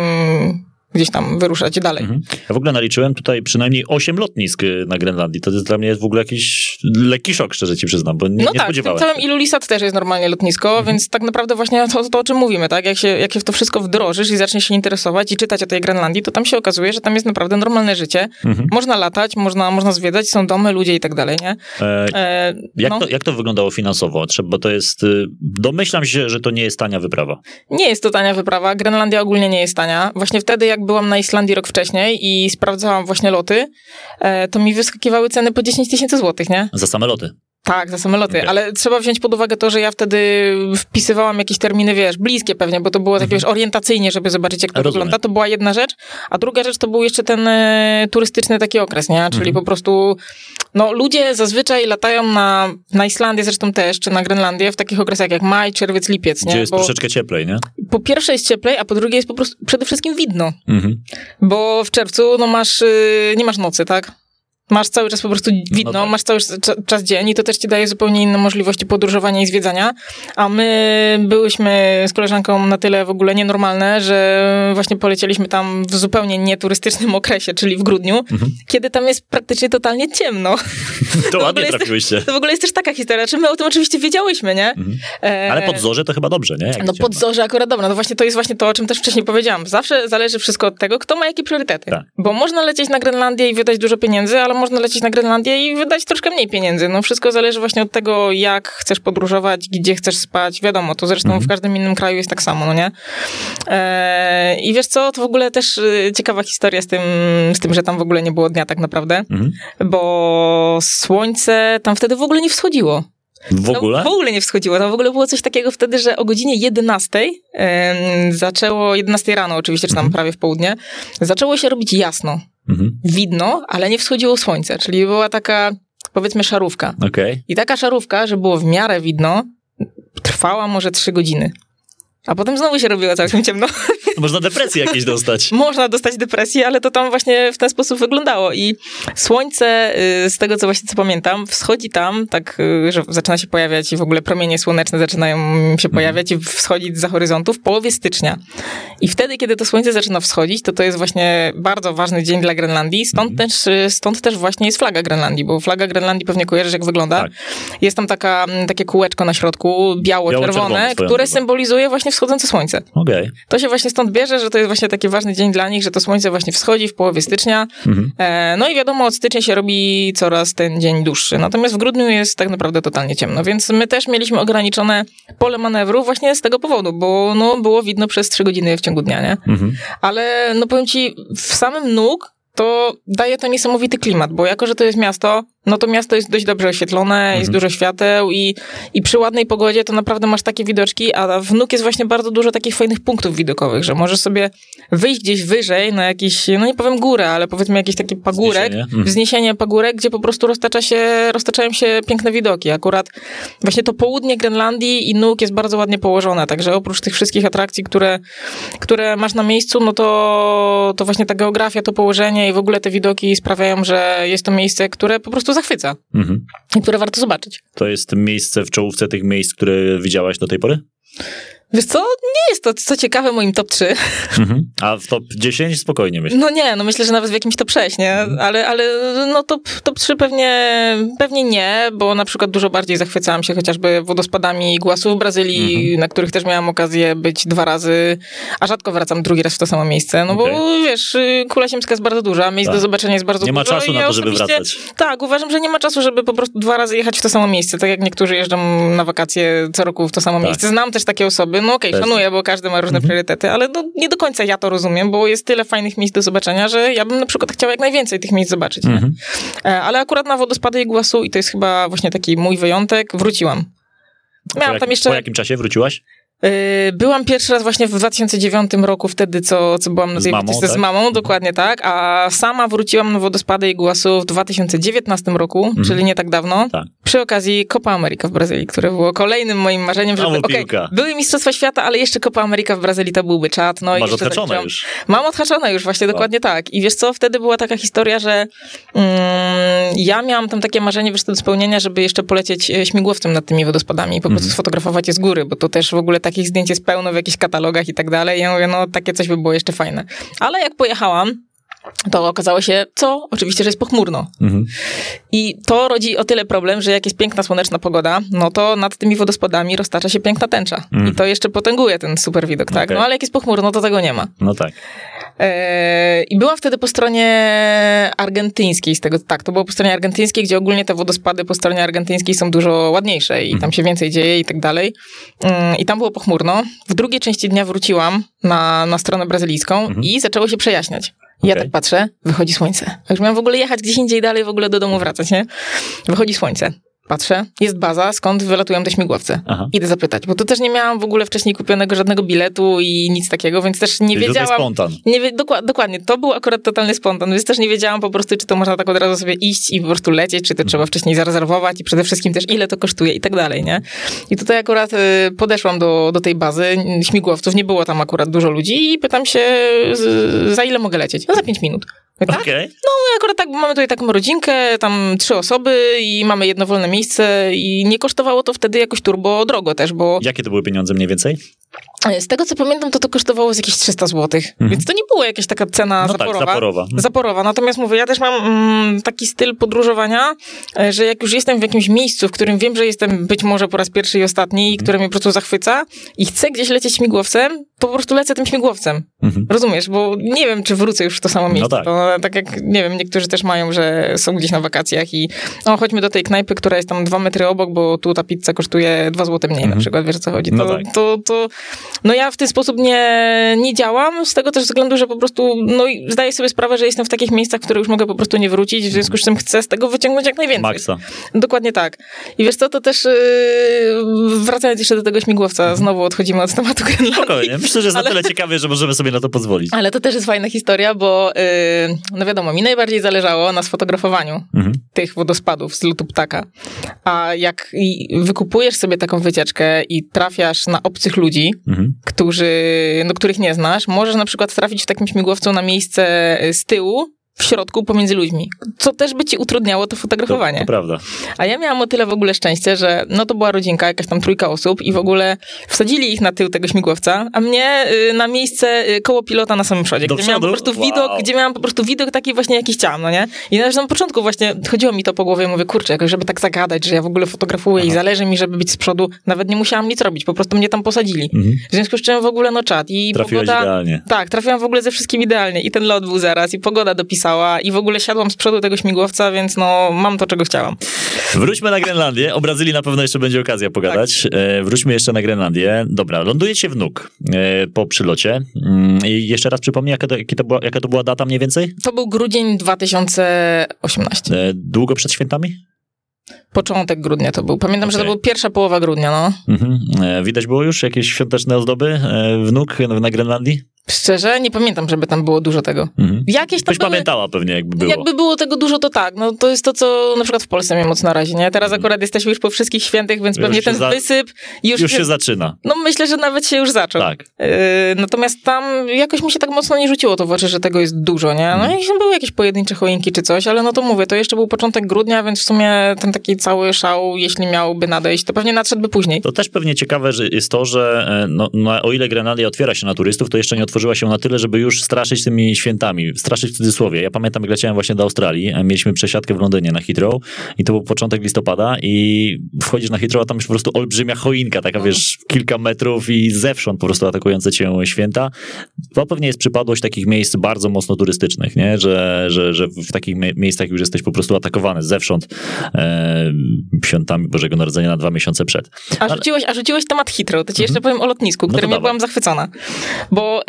gdzieś tam wyruszać dalej. Mhm. Ja w ogóle naliczyłem tutaj przynajmniej 8 lotnisk y, na Grenlandii. To jest dla mnie w ogóle jakiś lekki szok, szczerze ci przyznam, bo nie, No nie tak, spodziewałem całym się. Ilulisat też jest normalnie lotnisko, Mhm. więc tak naprawdę właśnie to, to, o czym mówimy, tak? Jak się, jak się w to wszystko wdrożysz i zaczniesz się interesować i czytać o tej Grenlandii, to tam się okazuje, że tam jest naprawdę normalne życie. Mhm. Można latać, można, można zwiedzać, są domy, ludzie i tak dalej, nie? E, E, jak, no, to, jak to wyglądało finansowo? Bo to jest... y, Domyślam się, że to nie jest tania wyprawa. Nie jest to tania wyprawa. Grenlandia ogólnie nie jest tania. Właśnie wtedy, jak byłam na Islandii rok wcześniej i sprawdzałam właśnie loty, e, to mi wyskakiwały ceny po 10 tysięcy złotych, nie? Za same loty. Tak, za same loty, Okej. ale trzeba wziąć pod uwagę to, że ja wtedy wpisywałam jakieś terminy, wiesz, bliskie pewnie, bo to było tak, wiesz, orientacyjnie, żeby zobaczyć, jak to Mhm. Rozumiem. wygląda. To była jedna rzecz, a druga rzecz to był jeszcze ten e, turystyczny taki okres, nie? Czyli Mhm. po prostu, no ludzie zazwyczaj latają na, na Islandię zresztą też, czy na Grenlandię w takich okresach jak maj, czerwiec, lipiec, nie? Gdzie jest Bo troszeczkę cieplej, nie? po pierwsze jest cieplej, a po drugie jest po prostu przede wszystkim widno. Mhm. Bo w czerwcu no masz, y, nie masz nocy, tak? Masz cały czas po prostu widno, No tak. masz cały cza- czas dzień i to też ci daje zupełnie inne możliwości podróżowania i zwiedzania. A my byłyśmy z koleżanką na tyle w ogóle nienormalne, że właśnie polecieliśmy tam w zupełnie nieturystycznym okresie, czyli w grudniu, Mhm. kiedy tam jest praktycznie totalnie ciemno. [LAUGHS] To w ładnie trafiłyście. To w ogóle jest też taka historia, czy my o tym oczywiście wiedziałyśmy, nie? Mhm. E, Ale pod zorze to chyba dobrze, nie? Jak no ciemno. pod zorze akurat dobra, no właśnie to jest właśnie to, o czym też wcześniej powiedziałam. Zawsze zależy wszystko od tego, kto ma jakie priorytety. Tak. Bo można lecieć na Grenlandię i wydać dużo pieniędzy, ale można lecieć na Grenlandię i wydać troszkę mniej pieniędzy. No wszystko zależy właśnie od tego, jak chcesz podróżować, gdzie chcesz spać. Wiadomo, to zresztą Mhm. w każdym innym kraju jest tak samo, no nie? Eee, I wiesz co, to w ogóle też y, ciekawa historia z tym, z tym, że tam w ogóle nie było dnia tak naprawdę, Mhm. bo słońce tam wtedy w ogóle nie wschodziło. W ogóle? No, w ogóle nie wschodziło. Tam w ogóle było coś takiego wtedy, że o godzinie 11 em, zaczęło, 11 rano oczywiście, czy tam Mhm. prawie w południe, zaczęło się robić jasno, Mhm. widno, ale nie wschodziło słońce, czyli była taka, powiedzmy, szarówka. Okej. I taka szarówka, że było w miarę widno, trwała może 3 godziny. A potem znowu się robiło całkiem [LAUGHS] ciemno. Można depresję jakieś dostać. [LAUGHS] Można dostać depresję, ale to tam właśnie w ten sposób wyglądało. I słońce, y, z tego co właśnie co pamiętam, wschodzi tam, tak, y, że zaczyna się pojawiać i w ogóle promienie słoneczne zaczynają się pojawiać i wschodzić za horyzontu w połowie stycznia. I wtedy, kiedy to słońce zaczyna wschodzić, to to jest właśnie bardzo ważny dzień dla Grenlandii. Stąd, też, y, stąd też właśnie jest flaga Grenlandii, bo flaga Grenlandii pewnie kojarzysz, jak wygląda. Tak. Jest tam taka, mm, takie kółeczko na środku, Biało-czerwone swoją które symbolizuje właśnie wschodzące słońce. Okej. To się właśnie stąd bierze, że to jest właśnie taki ważny dzień dla nich, że to słońce właśnie wschodzi w połowie stycznia. Mhm. E, no i wiadomo, od stycznia się robi coraz ten dzień dłuższy. Natomiast w grudniu jest tak naprawdę totalnie ciemno, więc my też mieliśmy ograniczone pole manewru właśnie z tego powodu, bo no, było widno przez trzy godziny w ciągu dnia, nie? Mhm. Ale no powiem ci, w samym nóg to daje to niesamowity klimat, bo jako, że to jest miasto, no to miasto jest dość dobrze oświetlone, jest dużo świateł i, i przy ładnej pogodzie to naprawdę masz takie widoczki, a w nóg jest właśnie bardzo dużo takich fajnych punktów widokowych, że możesz sobie wyjść gdzieś wyżej na jakiś, no nie powiem górę, ale powiedzmy jakiś taki pagórek, Wzniesienie. Mhm. wzniesienie pagórek, gdzie po prostu roztacza się, roztaczają się piękne widoki. Akurat właśnie to południe Grenlandii i nóg jest bardzo ładnie położone, także oprócz tych wszystkich atrakcji, które, które masz na miejscu, no to, to właśnie ta geografia, to położenie i w ogóle te widoki sprawiają, że jest to miejsce, które po prostu zachwyca Mhm. i które warto zobaczyć. To jest miejsce w czołówce tych miejsc, które widziałaś do tej pory? Wiesz co, nie jest to, co ciekawe, moim top 3. Mhm. A w top 10 spokojnie myślę. No nie, no myślę, że nawet w jakimś top 6, nie? Ale, ale no top, top 3 pewnie, pewnie nie, bo na przykład dużo bardziej zachwycałam się chociażby wodospadami Iguazu w Brazylii, na których też miałam okazję być dwa razy, a rzadko wracam drugi raz w to samo miejsce, no bo Okej. wiesz, kula ziemska jest bardzo duża, miejsc Tak. do zobaczenia jest bardzo Nie ma dużo. czasu i na ja to, żeby wracać. Tak, uważam, że nie ma czasu, żeby po prostu dwa razy jechać w to samo miejsce, tak jak niektórzy jeżdżą na wakacje co roku w to samo Tak. miejsce. Znam też takie osoby, no okej, Też. szanuję, bo każdy ma różne priorytety, ale no, nie do końca ja to rozumiem, bo jest tyle fajnych miejsc do zobaczenia, że ja bym na przykład chciała jak najwięcej tych miejsc zobaczyć. Mhm. E, Ale akurat na wodospady Iguazu, i to jest chyba właśnie taki mój wyjątek, wróciłam. Miałam jak, tam jeszcze... po jakim czasie wróciłaś? Yy, Byłam pierwszy raz właśnie w 2009 roku, wtedy co, co byłam na tej mamą, wycieczce z tak? mamą, dokładnie tak, a sama wróciłam na wodospady Iguazu w 2019 roku, czyli nie tak dawno. Tak. Przy okazji Copa America w Brazylii, które było kolejnym moim marzeniem, żeby piłka. były Mistrzostwa Świata, ale jeszcze Copa America w Brazylii to byłby czad. No Masz jeszcze odhaczone zaliczyłam. już. Mam odhaczone już, właśnie dokładnie tak. I wiesz co, wtedy była taka historia, że mm, ja miałam tam takie marzenie, wiesz, do spełnienia, żeby jeszcze polecieć e, śmigłowcem nad tymi wodospadami i po prostu sfotografować je z góry, bo to też w ogóle takich zdjęć jest pełno w jakichś katalogach i tak dalej. I ja mówię, no takie coś by było jeszcze fajne. Ale jak pojechałam, to okazało się, co oczywiście, że jest pochmurno. Mhm. I to rodzi o tyle problem, że jak jest piękna słoneczna pogoda, no to nad tymi wodospadami roztacza się piękna tęcza. I to jeszcze potęguje ten super widok, tak? Okej. No ale jak jest pochmurno, to tego nie ma. No tak. Eee, I byłam wtedy po stronie argentyńskiej, z tego tak, to było po stronie argentyńskiej, gdzie ogólnie te wodospady po stronie argentyńskiej są dużo ładniejsze i tam się więcej dzieje i tak dalej. Mm, I tam było pochmurno. W drugiej części dnia wróciłam na, na stronę brazylijską i zaczęło się przejaśniać. I Ja tak patrzę, wychodzi słońce. Już miałam w ogóle jechać gdzieś indziej dalej, w ogóle do domu wracać, nie? Wychodzi słońce. Patrzę, jest baza, skąd wylatują te śmigłowce. Aha. Idę zapytać, bo tu też nie miałam w ogóle wcześniej kupionego żadnego biletu i nic takiego, więc też nie Czyli wiedziałam. spontan. Nie dokład, dokładnie, to był akurat totalny spontan, więc też nie wiedziałam po prostu, czy to można tak od razu sobie iść i po prostu lecieć, czy to trzeba wcześniej zarezerwować i przede wszystkim też ile to kosztuje i tak dalej, nie? I tutaj akurat y, podeszłam do, do tej bazy śmigłowców, nie było tam akurat dużo ludzi i pytam się, z, za ile mogę lecieć? No za pięć minut. Mówię, tak? Okej. No akurat tak, bo mamy tutaj taką rodzinkę, tam trzy osoby i mamy jedno wolne miejsce i nie kosztowało to wtedy jakoś turbo drogo też, bo Jakie to były pieniądze mniej więcej? Z tego co pamiętam, to to kosztowało z jakieś 300 zł, więc to nie była jakaś taka cena No tak, zaporowa. zaporowa. Zaporowa. Natomiast mówię, ja też mam mm, taki styl podróżowania, e, że jak już jestem w jakimś miejscu, w którym wiem, że jestem być może po raz pierwszy i ostatni, i które mnie po prostu zachwyca i chcę gdzieś lecieć śmigłowcem, to po prostu lecę tym śmigłowcem. Mhm. Rozumiesz? Bo nie wiem, czy wrócę już w to samo miejsce. tak. To, tak jak, nie wiem, niektórzy też mają, że są gdzieś na wakacjach i o, chodźmy do tej knajpy, która jest tam dwa metry obok, bo tu ta pizza kosztuje dwa złote mniej na przykład, wiesz o co chodzi. To, No tak. to, to, no ja w ten sposób nie, nie działam, z tego też względu, że po prostu, no i zdaję sobie sprawę, że jestem w takich miejscach, w które już mogę po prostu nie wrócić, w związku z czym chcę z tego wyciągnąć jak najwięcej. Maxa. Dokładnie tak. I wiesz co, to też yy, wracając jeszcze do tego śmigłowca, znowu odchodzimy od tematu Grenlandii. Spokojnie. Myślę, że jest Ale- na tyle ciekawie, że możemy sobie na to pozwolić. Ale to też jest fajna historia, bo yy, no wiadomo, mi najbardziej zależało na sfotografowaniu Mhm. tych wodospadów z lotu ptaka. A jak wykupujesz sobie taką wycieczkę i trafiasz na obcych ludzi, Mhm. Którzy, no, których nie znasz, możesz na przykład trafić w takim śmigłowcu na miejsce y, z tyłu, w środku, pomiędzy ludźmi, co też by ci utrudniało to To, fotografowanie. to prawda. A ja miałam o tyle w ogóle szczęście, że no to była rodzinka, jakaś tam trójka osób i w ogóle wsadzili ich na tył tego śmigłowca, a mnie y, na miejsce y, koło pilota na samym przodzie, Do gdzie miałam po przodu? prostu Wow. widok, gdzie miałam po prostu widok taki właśnie jaki chciałam, no nie? I na na początku właśnie chodziło mi to po głowie, mówię, kurczę, jakoś żeby tak zagadać, że ja w ogóle fotografuję i zależy mi, żeby być z przodu, nawet nie musiałam nic robić, po prostu mnie tam posadzili. Mhm. W związku z czym w ogóle no czat i Trafiłaś pogoda... idealnie. Tak, trafiłam w ogóle ze wszystkim idealnie i ten lot był zaraz i pogoda dopisała i w ogóle siadłam z przodu tego śmigłowca, więc no mam to, czego chciałam. Wróćmy na Grenlandię. O Brazylii na pewno jeszcze będzie okazja pogadać. E, wróćmy jeszcze na Grenlandię. Dobra, lądujecie w Nuk e, po przylocie. Mm, I jeszcze raz przypomnij, jaka to, jaka, to była, jaka to była data mniej więcej? To był grudzień 2018. E, długo przed świętami? Początek grudnia to był. Pamiętam, że to była pierwsza połowa grudnia, no. Mhm. Widać było już jakieś świąteczne ozdoby e, w Nuk na Grenlandii? Szczerze, nie pamiętam, żeby tam było dużo tego. Mhm. Jakieś tam Byś były... pamiętała pewnie, jakby było. Jakby było tego dużo, to tak. No to jest to, co na przykład w Polsce mnie mocno razi, nie? Teraz akurat jesteśmy już po wszystkich świętych, więc Już pewnie ten za- wysyp już, Już się zaczyna. No myślę, że nawet się już zaczął. Tak. Yy, natomiast tam jakoś mi się tak mocno nie rzuciło to w oczy, że tego jest dużo, nie? No jakieś tam były jakieś pojedyncze choinki czy coś, ale no to mówię, to jeszcze był początek grudnia, więc w sumie ten taki cały szał, jeśli miałby nadejść, to pewnie nadszedłby później. To też pewnie ciekawe że jest to, że e, no, no, o ile Grenlandia otwiera się na turystów, to jeszcze nie otworzyła się na tyle, żeby już straszyć tymi świętami. Straszyć w cudzysłowie. Ja pamiętam, jak leciałem właśnie do Australii, e, mieliśmy przesiadkę w Londynie na Heathrow i to był początek listopada i wchodzisz na Heathrow, a tam już po prostu olbrzymia choinka, taka wiesz, kilka metrów i zewsząd po prostu atakujące cię święta. To pewnie jest przypadłość takich miejsc bardzo mocno turystycznych, nie? Że, że, że w takich mie- miejscach już jesteś po prostu atakowany zewsząd e, świętami Bożego Narodzenia na dwa miesiące przed. A rzuciłeś, a rzuciłeś temat Heathrow, to ci jeszcze powiem o lotnisku, Mhm. No którym ja dawaj. byłam zachwycona. Bo ym,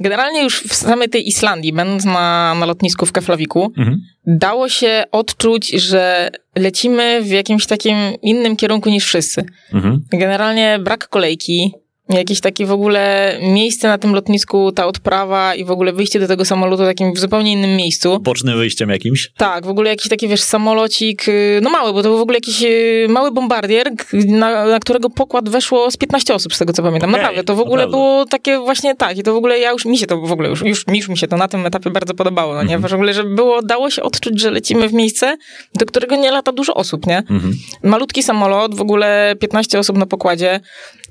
generalnie już w samej tej Islandii, będąc na, na lotnisku w Keflawiku, Mhm. dało się odczuć, że lecimy w jakimś takim innym kierunku niż wszyscy. Mhm. Generalnie brak kolejki, Jakieś takie w ogóle miejsce na tym lotnisku, ta odprawa i w ogóle wyjście do tego samolotu takim w zupełnie innym miejscu. Bocznym wyjściem jakimś? Tak, w ogóle jakiś taki, wiesz, samolocik, y, no mały, bo to był w ogóle jakiś y, mały bombardier, na, na którego pokład weszło z 15 osób, z tego co pamiętam. Okej, Naprawdę, to w ogóle naprawdę. było takie właśnie tak i to w ogóle ja już, mi się to w ogóle już, już, już mi się to na tym etapie bardzo podobało, no nie? Mhm. W ogóle, że było, dało się odczuć, że lecimy w miejsce, do którego nie lata dużo osób, nie? Mhm. Malutki samolot, w ogóle 15 osób na pokładzie.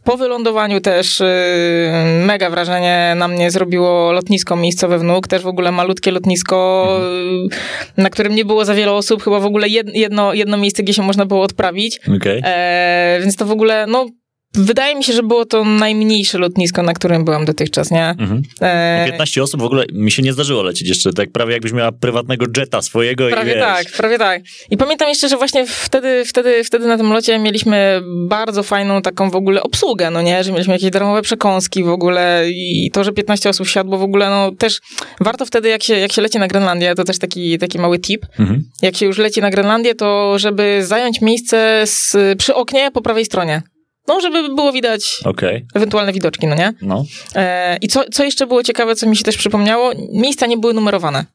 Po wylądowaniu też yy, mega wrażenie na mnie zrobiło lotnisko miejscowe w Nuk, też w ogóle malutkie lotnisko, yy, na którym nie było za wiele osób, chyba w ogóle jed, jedno, jedno miejsce, gdzie się można było odprawić. Okej. E, więc to w ogóle, no, wydaje mi się, że było to najmniejsze lotnisko, na którym byłam dotychczas, nie? Mhm. E, 15 osób w ogóle mi się nie zdarzyło lecieć jeszcze, tak prawie jakbyś miała prywatnego jeta swojego Prawie i wiesz. tak, prawie tak. I pamiętam jeszcze, że właśnie wtedy, wtedy, wtedy na tym locie mieliśmy bardzo fajną taką w ogóle obsługę, no nie? Że mieliśmy jakieś darmowe przekąski w ogóle i to, że 15 osób siadło w ogóle, no też warto wtedy, jak się, jak się leci na Grenlandię, to też taki, taki mały tip, Mhm. jak się już leci na Grenlandię, to żeby zająć miejsce z, przy oknie po prawej stronie. No, żeby było widać Okej, ewentualne widoczki, no nie? no. E, I co, co jeszcze było ciekawe, co mi się też przypomniało, miejsca nie były numerowane.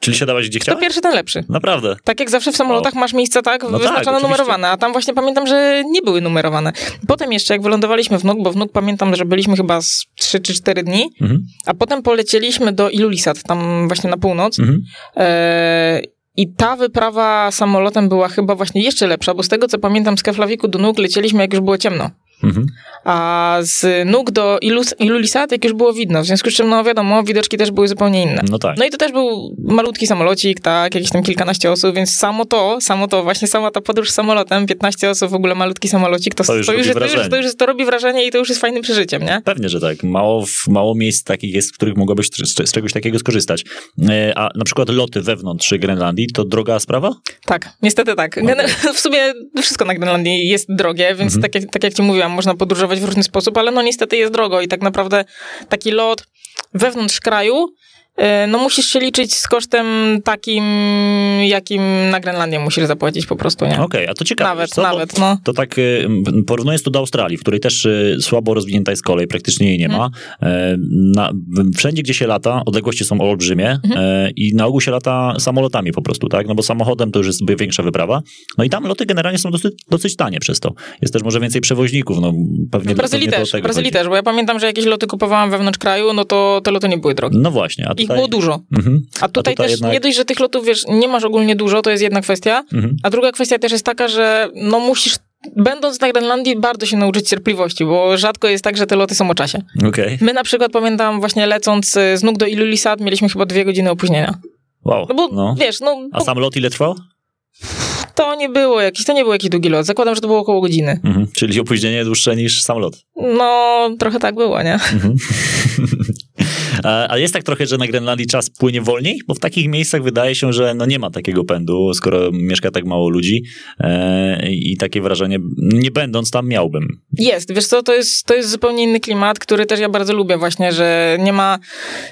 Czyli siadałaś gdzie Kto chciałaś? pierwszy, ten lepszy. Naprawdę. Tak jak zawsze w samolotach masz miejsca tak tak, wyznaczone, oczywiście. numerowane, a tam właśnie pamiętam, że nie były numerowane. Potem jeszcze jak wylądowaliśmy w Nuk, bo w Nuk pamiętam, że byliśmy chyba z 3 czy 4 dni, Mhm. a potem polecieliśmy do Ilulissat, tam właśnie na północ. Mhm. E, I ta wyprawa samolotem była chyba właśnie jeszcze lepsza, bo z tego co pamiętam z Keflawiku do Nuk lecieliśmy jak już było ciemno. Mhm. A z Nuk do Ilus- Ilulissat jak już było widno, w związku z czym no wiadomo, widoczki też były zupełnie inne. No tak. No i to też był malutki samolocik, tak, jakieś tam kilkanaście osób, więc samo to, samo to, właśnie sama ta podróż samolotem, 15 osób, w ogóle malutki samolocik, to, To już robi jest, to, już, to, już to robi wrażenie i to już jest fajnym przeżyciem, nie? Pewnie, że tak. Mało, mało miejsc takich jest, w których mogłabyś z, z czegoś takiego skorzystać. E, A na przykład loty wewnątrz Grenlandii to droga sprawa? Tak, niestety tak. Gen- [LAUGHS] W sumie wszystko na Grenlandii jest drogie, więc Mhm. tak, jak, tak jak ci mówiłam, można podróżować w różny sposób, ale no niestety jest drogo i tak naprawdę taki lot wewnątrz kraju, no musisz się liczyć z kosztem takim, jakim na Grenlandię musisz zapłacić po prostu, nie? Okej, a to ciekawe. Nawet, co? Nawet, no. To tak y, porównując to do Australii, w której też y, słabo rozwinięta jest kolej, praktycznie jej nie ma. E, Na, wszędzie, gdzie się lata, odległości są olbrzymie e, i na ogół się lata samolotami po prostu, tak? No bo samochodem to już jest większa wyprawa. No i tam loty generalnie są dosyć, dosyć tanie przez to. Jest też może więcej przewoźników, no pewnie W Brazylii pewnie to też, w Brazylii chodzi. też, bo ja pamiętam, że jakieś loty kupowałam wewnątrz kraju, no to te loty nie były drogie. No właśnie, a Ich tutaj... było dużo. Mhm. A tutaj, też jednak- nie dość, że tych lotów, wiesz, nie masz ogólnie dużo, to jest jedna kwestia, Mhm. a druga kwestia też jest taka, że no musisz, będąc na Grenlandii, bardzo się nauczyć cierpliwości, bo rzadko jest tak, że te loty są o czasie. Okej, My na przykład, pamiętam, właśnie lecąc y, z Nuk do Ilulissat, mieliśmy chyba dwie godziny opóźnienia. wow. No bo, No. wiesz, no A sam lot ile trwał? to nie było jakiś, to nie był jakiś długi lot. Zakładam, że to było około godziny. Mhm. Czyli opóźnienie dłuższe niż sam lot. No, trochę tak było, nie? A [LAUGHS] a jest tak trochę, że na Grenlandii czas płynie wolniej? Bo w takich miejscach wydaje się, że no nie ma takiego pędu, skoro mieszka tak mało ludzi e, i takie wrażenie, nie będąc tam, miałbym. Jest, wiesz co, to jest, to jest zupełnie inny klimat, który też ja bardzo lubię właśnie, że nie ma,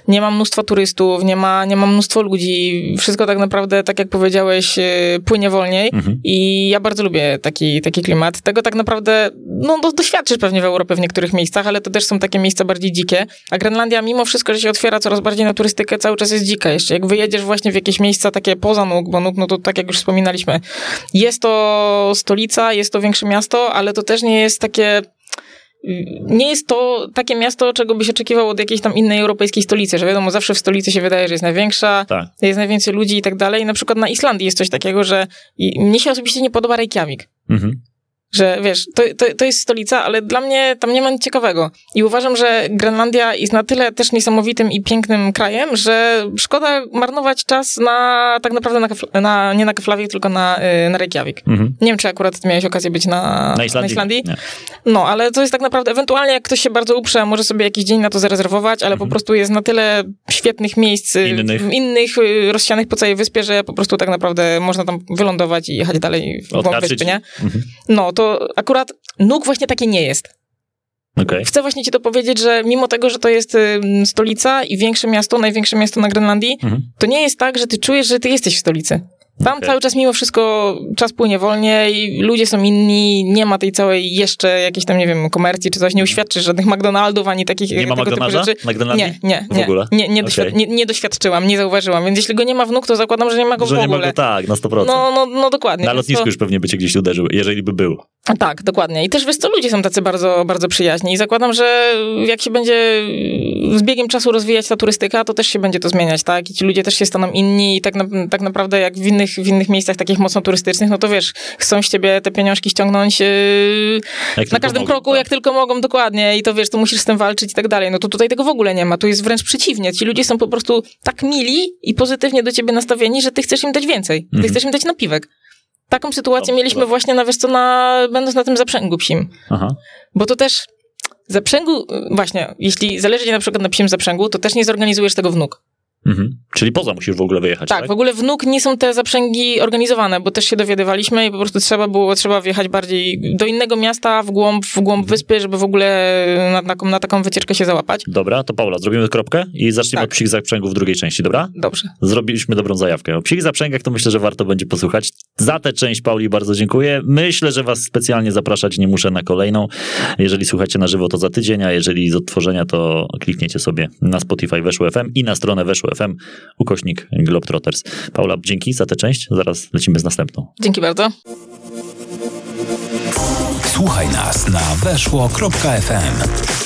nie ma mnóstwa turystów, nie ma, nie ma mnóstwo ludzi, wszystko tak naprawdę, tak jak powiedziałeś, yy, płynie wolniej Mhm. i ja bardzo lubię taki, taki klimat. Tego tak naprawdę, no do, doświadczysz pewnie w Europie w niektórych miejscach, ale to też są takie miejsca bardziej dzikie, a Grenlandia mimo wszystko, że się otwiera coraz bardziej na turystykę, cały czas jest dzika jeszcze. Jak wyjedziesz właśnie w jakieś miejsca takie poza Nuk, bo Nuk, no to tak jak już wspominaliśmy, jest to stolica, jest to większe miasto, ale to też nie jest takie nie jest to takie miasto, czego by się oczekiwało od jakiejś tam innej europejskiej stolicy, że wiadomo, zawsze w stolicy się wydaje, że jest największa, Tak. jest najwięcej ludzi i tak dalej. Na przykład na Islandii jest coś takiego, że mnie się osobiście nie podoba Reykjavik. Mhm. Że wiesz, to, to, to jest stolica, ale dla mnie tam nie ma nic ciekawego. I uważam, że Grenlandia jest na tyle też niesamowitym i pięknym krajem, że szkoda marnować czas na tak naprawdę na, na nie na Keflavik, tylko na, y, na Reykjavik. Mhm. Nie wiem, czy akurat miałeś okazję być na, Na Islandii? Nie. no, ale to jest tak naprawdę, ewentualnie jak ktoś się bardzo uprze, może sobie jakiś dzień na to zarezerwować, ale po prostu jest na tyle świetnych miejsc, y, Innych. innych y, rozsianych po całej wyspie, że po prostu tak naprawdę można tam wylądować i jechać dalej w głąb wyspy, nie? Mhm. No, to akurat Nuk właśnie takie nie jest. Okej. Chcę właśnie ci to powiedzieć, że mimo tego, że to jest y, stolica i większe miasto, największe miasto na Grenlandii, Mhm. to nie jest tak, że ty czujesz, że ty jesteś w stolicy. Tam Okej. cały czas mimo wszystko czas płynie wolniej, ludzie są inni, nie ma tej całej jeszcze jakiejś tam, nie wiem, komercji czy coś, nie uświadczysz żadnych McDonaldów ani takich Nie ma tego typu rzeczy. McDonaldi? Nie, nie, W nie. ogóle? Nie, nie, doświad- nie, nie doświadczyłam, nie zauważyłam, więc jeśli go nie ma wnuk, to zakładam, że nie ma go Że w nie ogóle. mogę, tak, na 100%. No, no, no dokładnie. Na lotnisku to- już pewnie by cię gdzieś uderzył, jeżeli by był. Tak, dokładnie. I też wiesz co, ludzie są tacy bardzo, bardzo przyjaźni i zakładam, że jak się będzie z biegiem czasu rozwijać ta turystyka, to też się będzie to zmieniać, tak? I ci ludzie też się staną inni i tak, na, tak naprawdę jak w innych, w innych miejscach takich mocno turystycznych, no to wiesz, chcą z ciebie te pieniążki ściągnąć yy, na każdym mogą, kroku, tak. jak tylko mogą, dokładnie. I to wiesz, to musisz z tym walczyć i tak dalej. No to tutaj tego w ogóle nie ma. Tu jest wręcz przeciwnie. Ci ludzie są po prostu tak mili i pozytywnie do ciebie nastawieni, że ty chcesz im dać więcej. Ty Mhm. chcesz im dać napiwek. Taką sytuację Dobra, mieliśmy dobra. właśnie na, wiesz co, na, będąc na tym zaprzęgu psim. Aha. Bo to też zaprzęgu, właśnie, jeśli zależy ci na przykład na psim zaprzęgu, to też nie zorganizujesz tego wnuk. Mhm. Czyli poza musisz w ogóle wyjechać, Tak, tak? w ogóle wnuk nie są te zaprzęgi organizowane, bo też się dowiadywaliśmy i po prostu trzeba było, trzeba wjechać bardziej do innego miasta, w głąb, w głąb wyspy, żeby w ogóle na, na, na taką wycieczkę się załapać. Dobra, to Paula, zrobimy kropkę i zaczniemy Tak. od psich zaprzęgów w drugiej części, dobra? Dobrze. Zrobiliśmy dobrą zajawkę. O psich zaprzęgach to myślę, że warto będzie posłuchać. Za tę część Pauli bardzo dziękuję. Myślę, że was specjalnie zapraszać nie muszę na kolejną. Jeżeli słuchacie na żywo, to za tydzień, a jeżeli z odtworzenia, to klikniecie sobie na Spotify Weszło FM i na stronę Weszło FM ukośnik Globetrotters. Paula, dzięki za tę część. Zaraz lecimy z następną. Dzięki bardzo. Słuchaj nas na weszło.fm.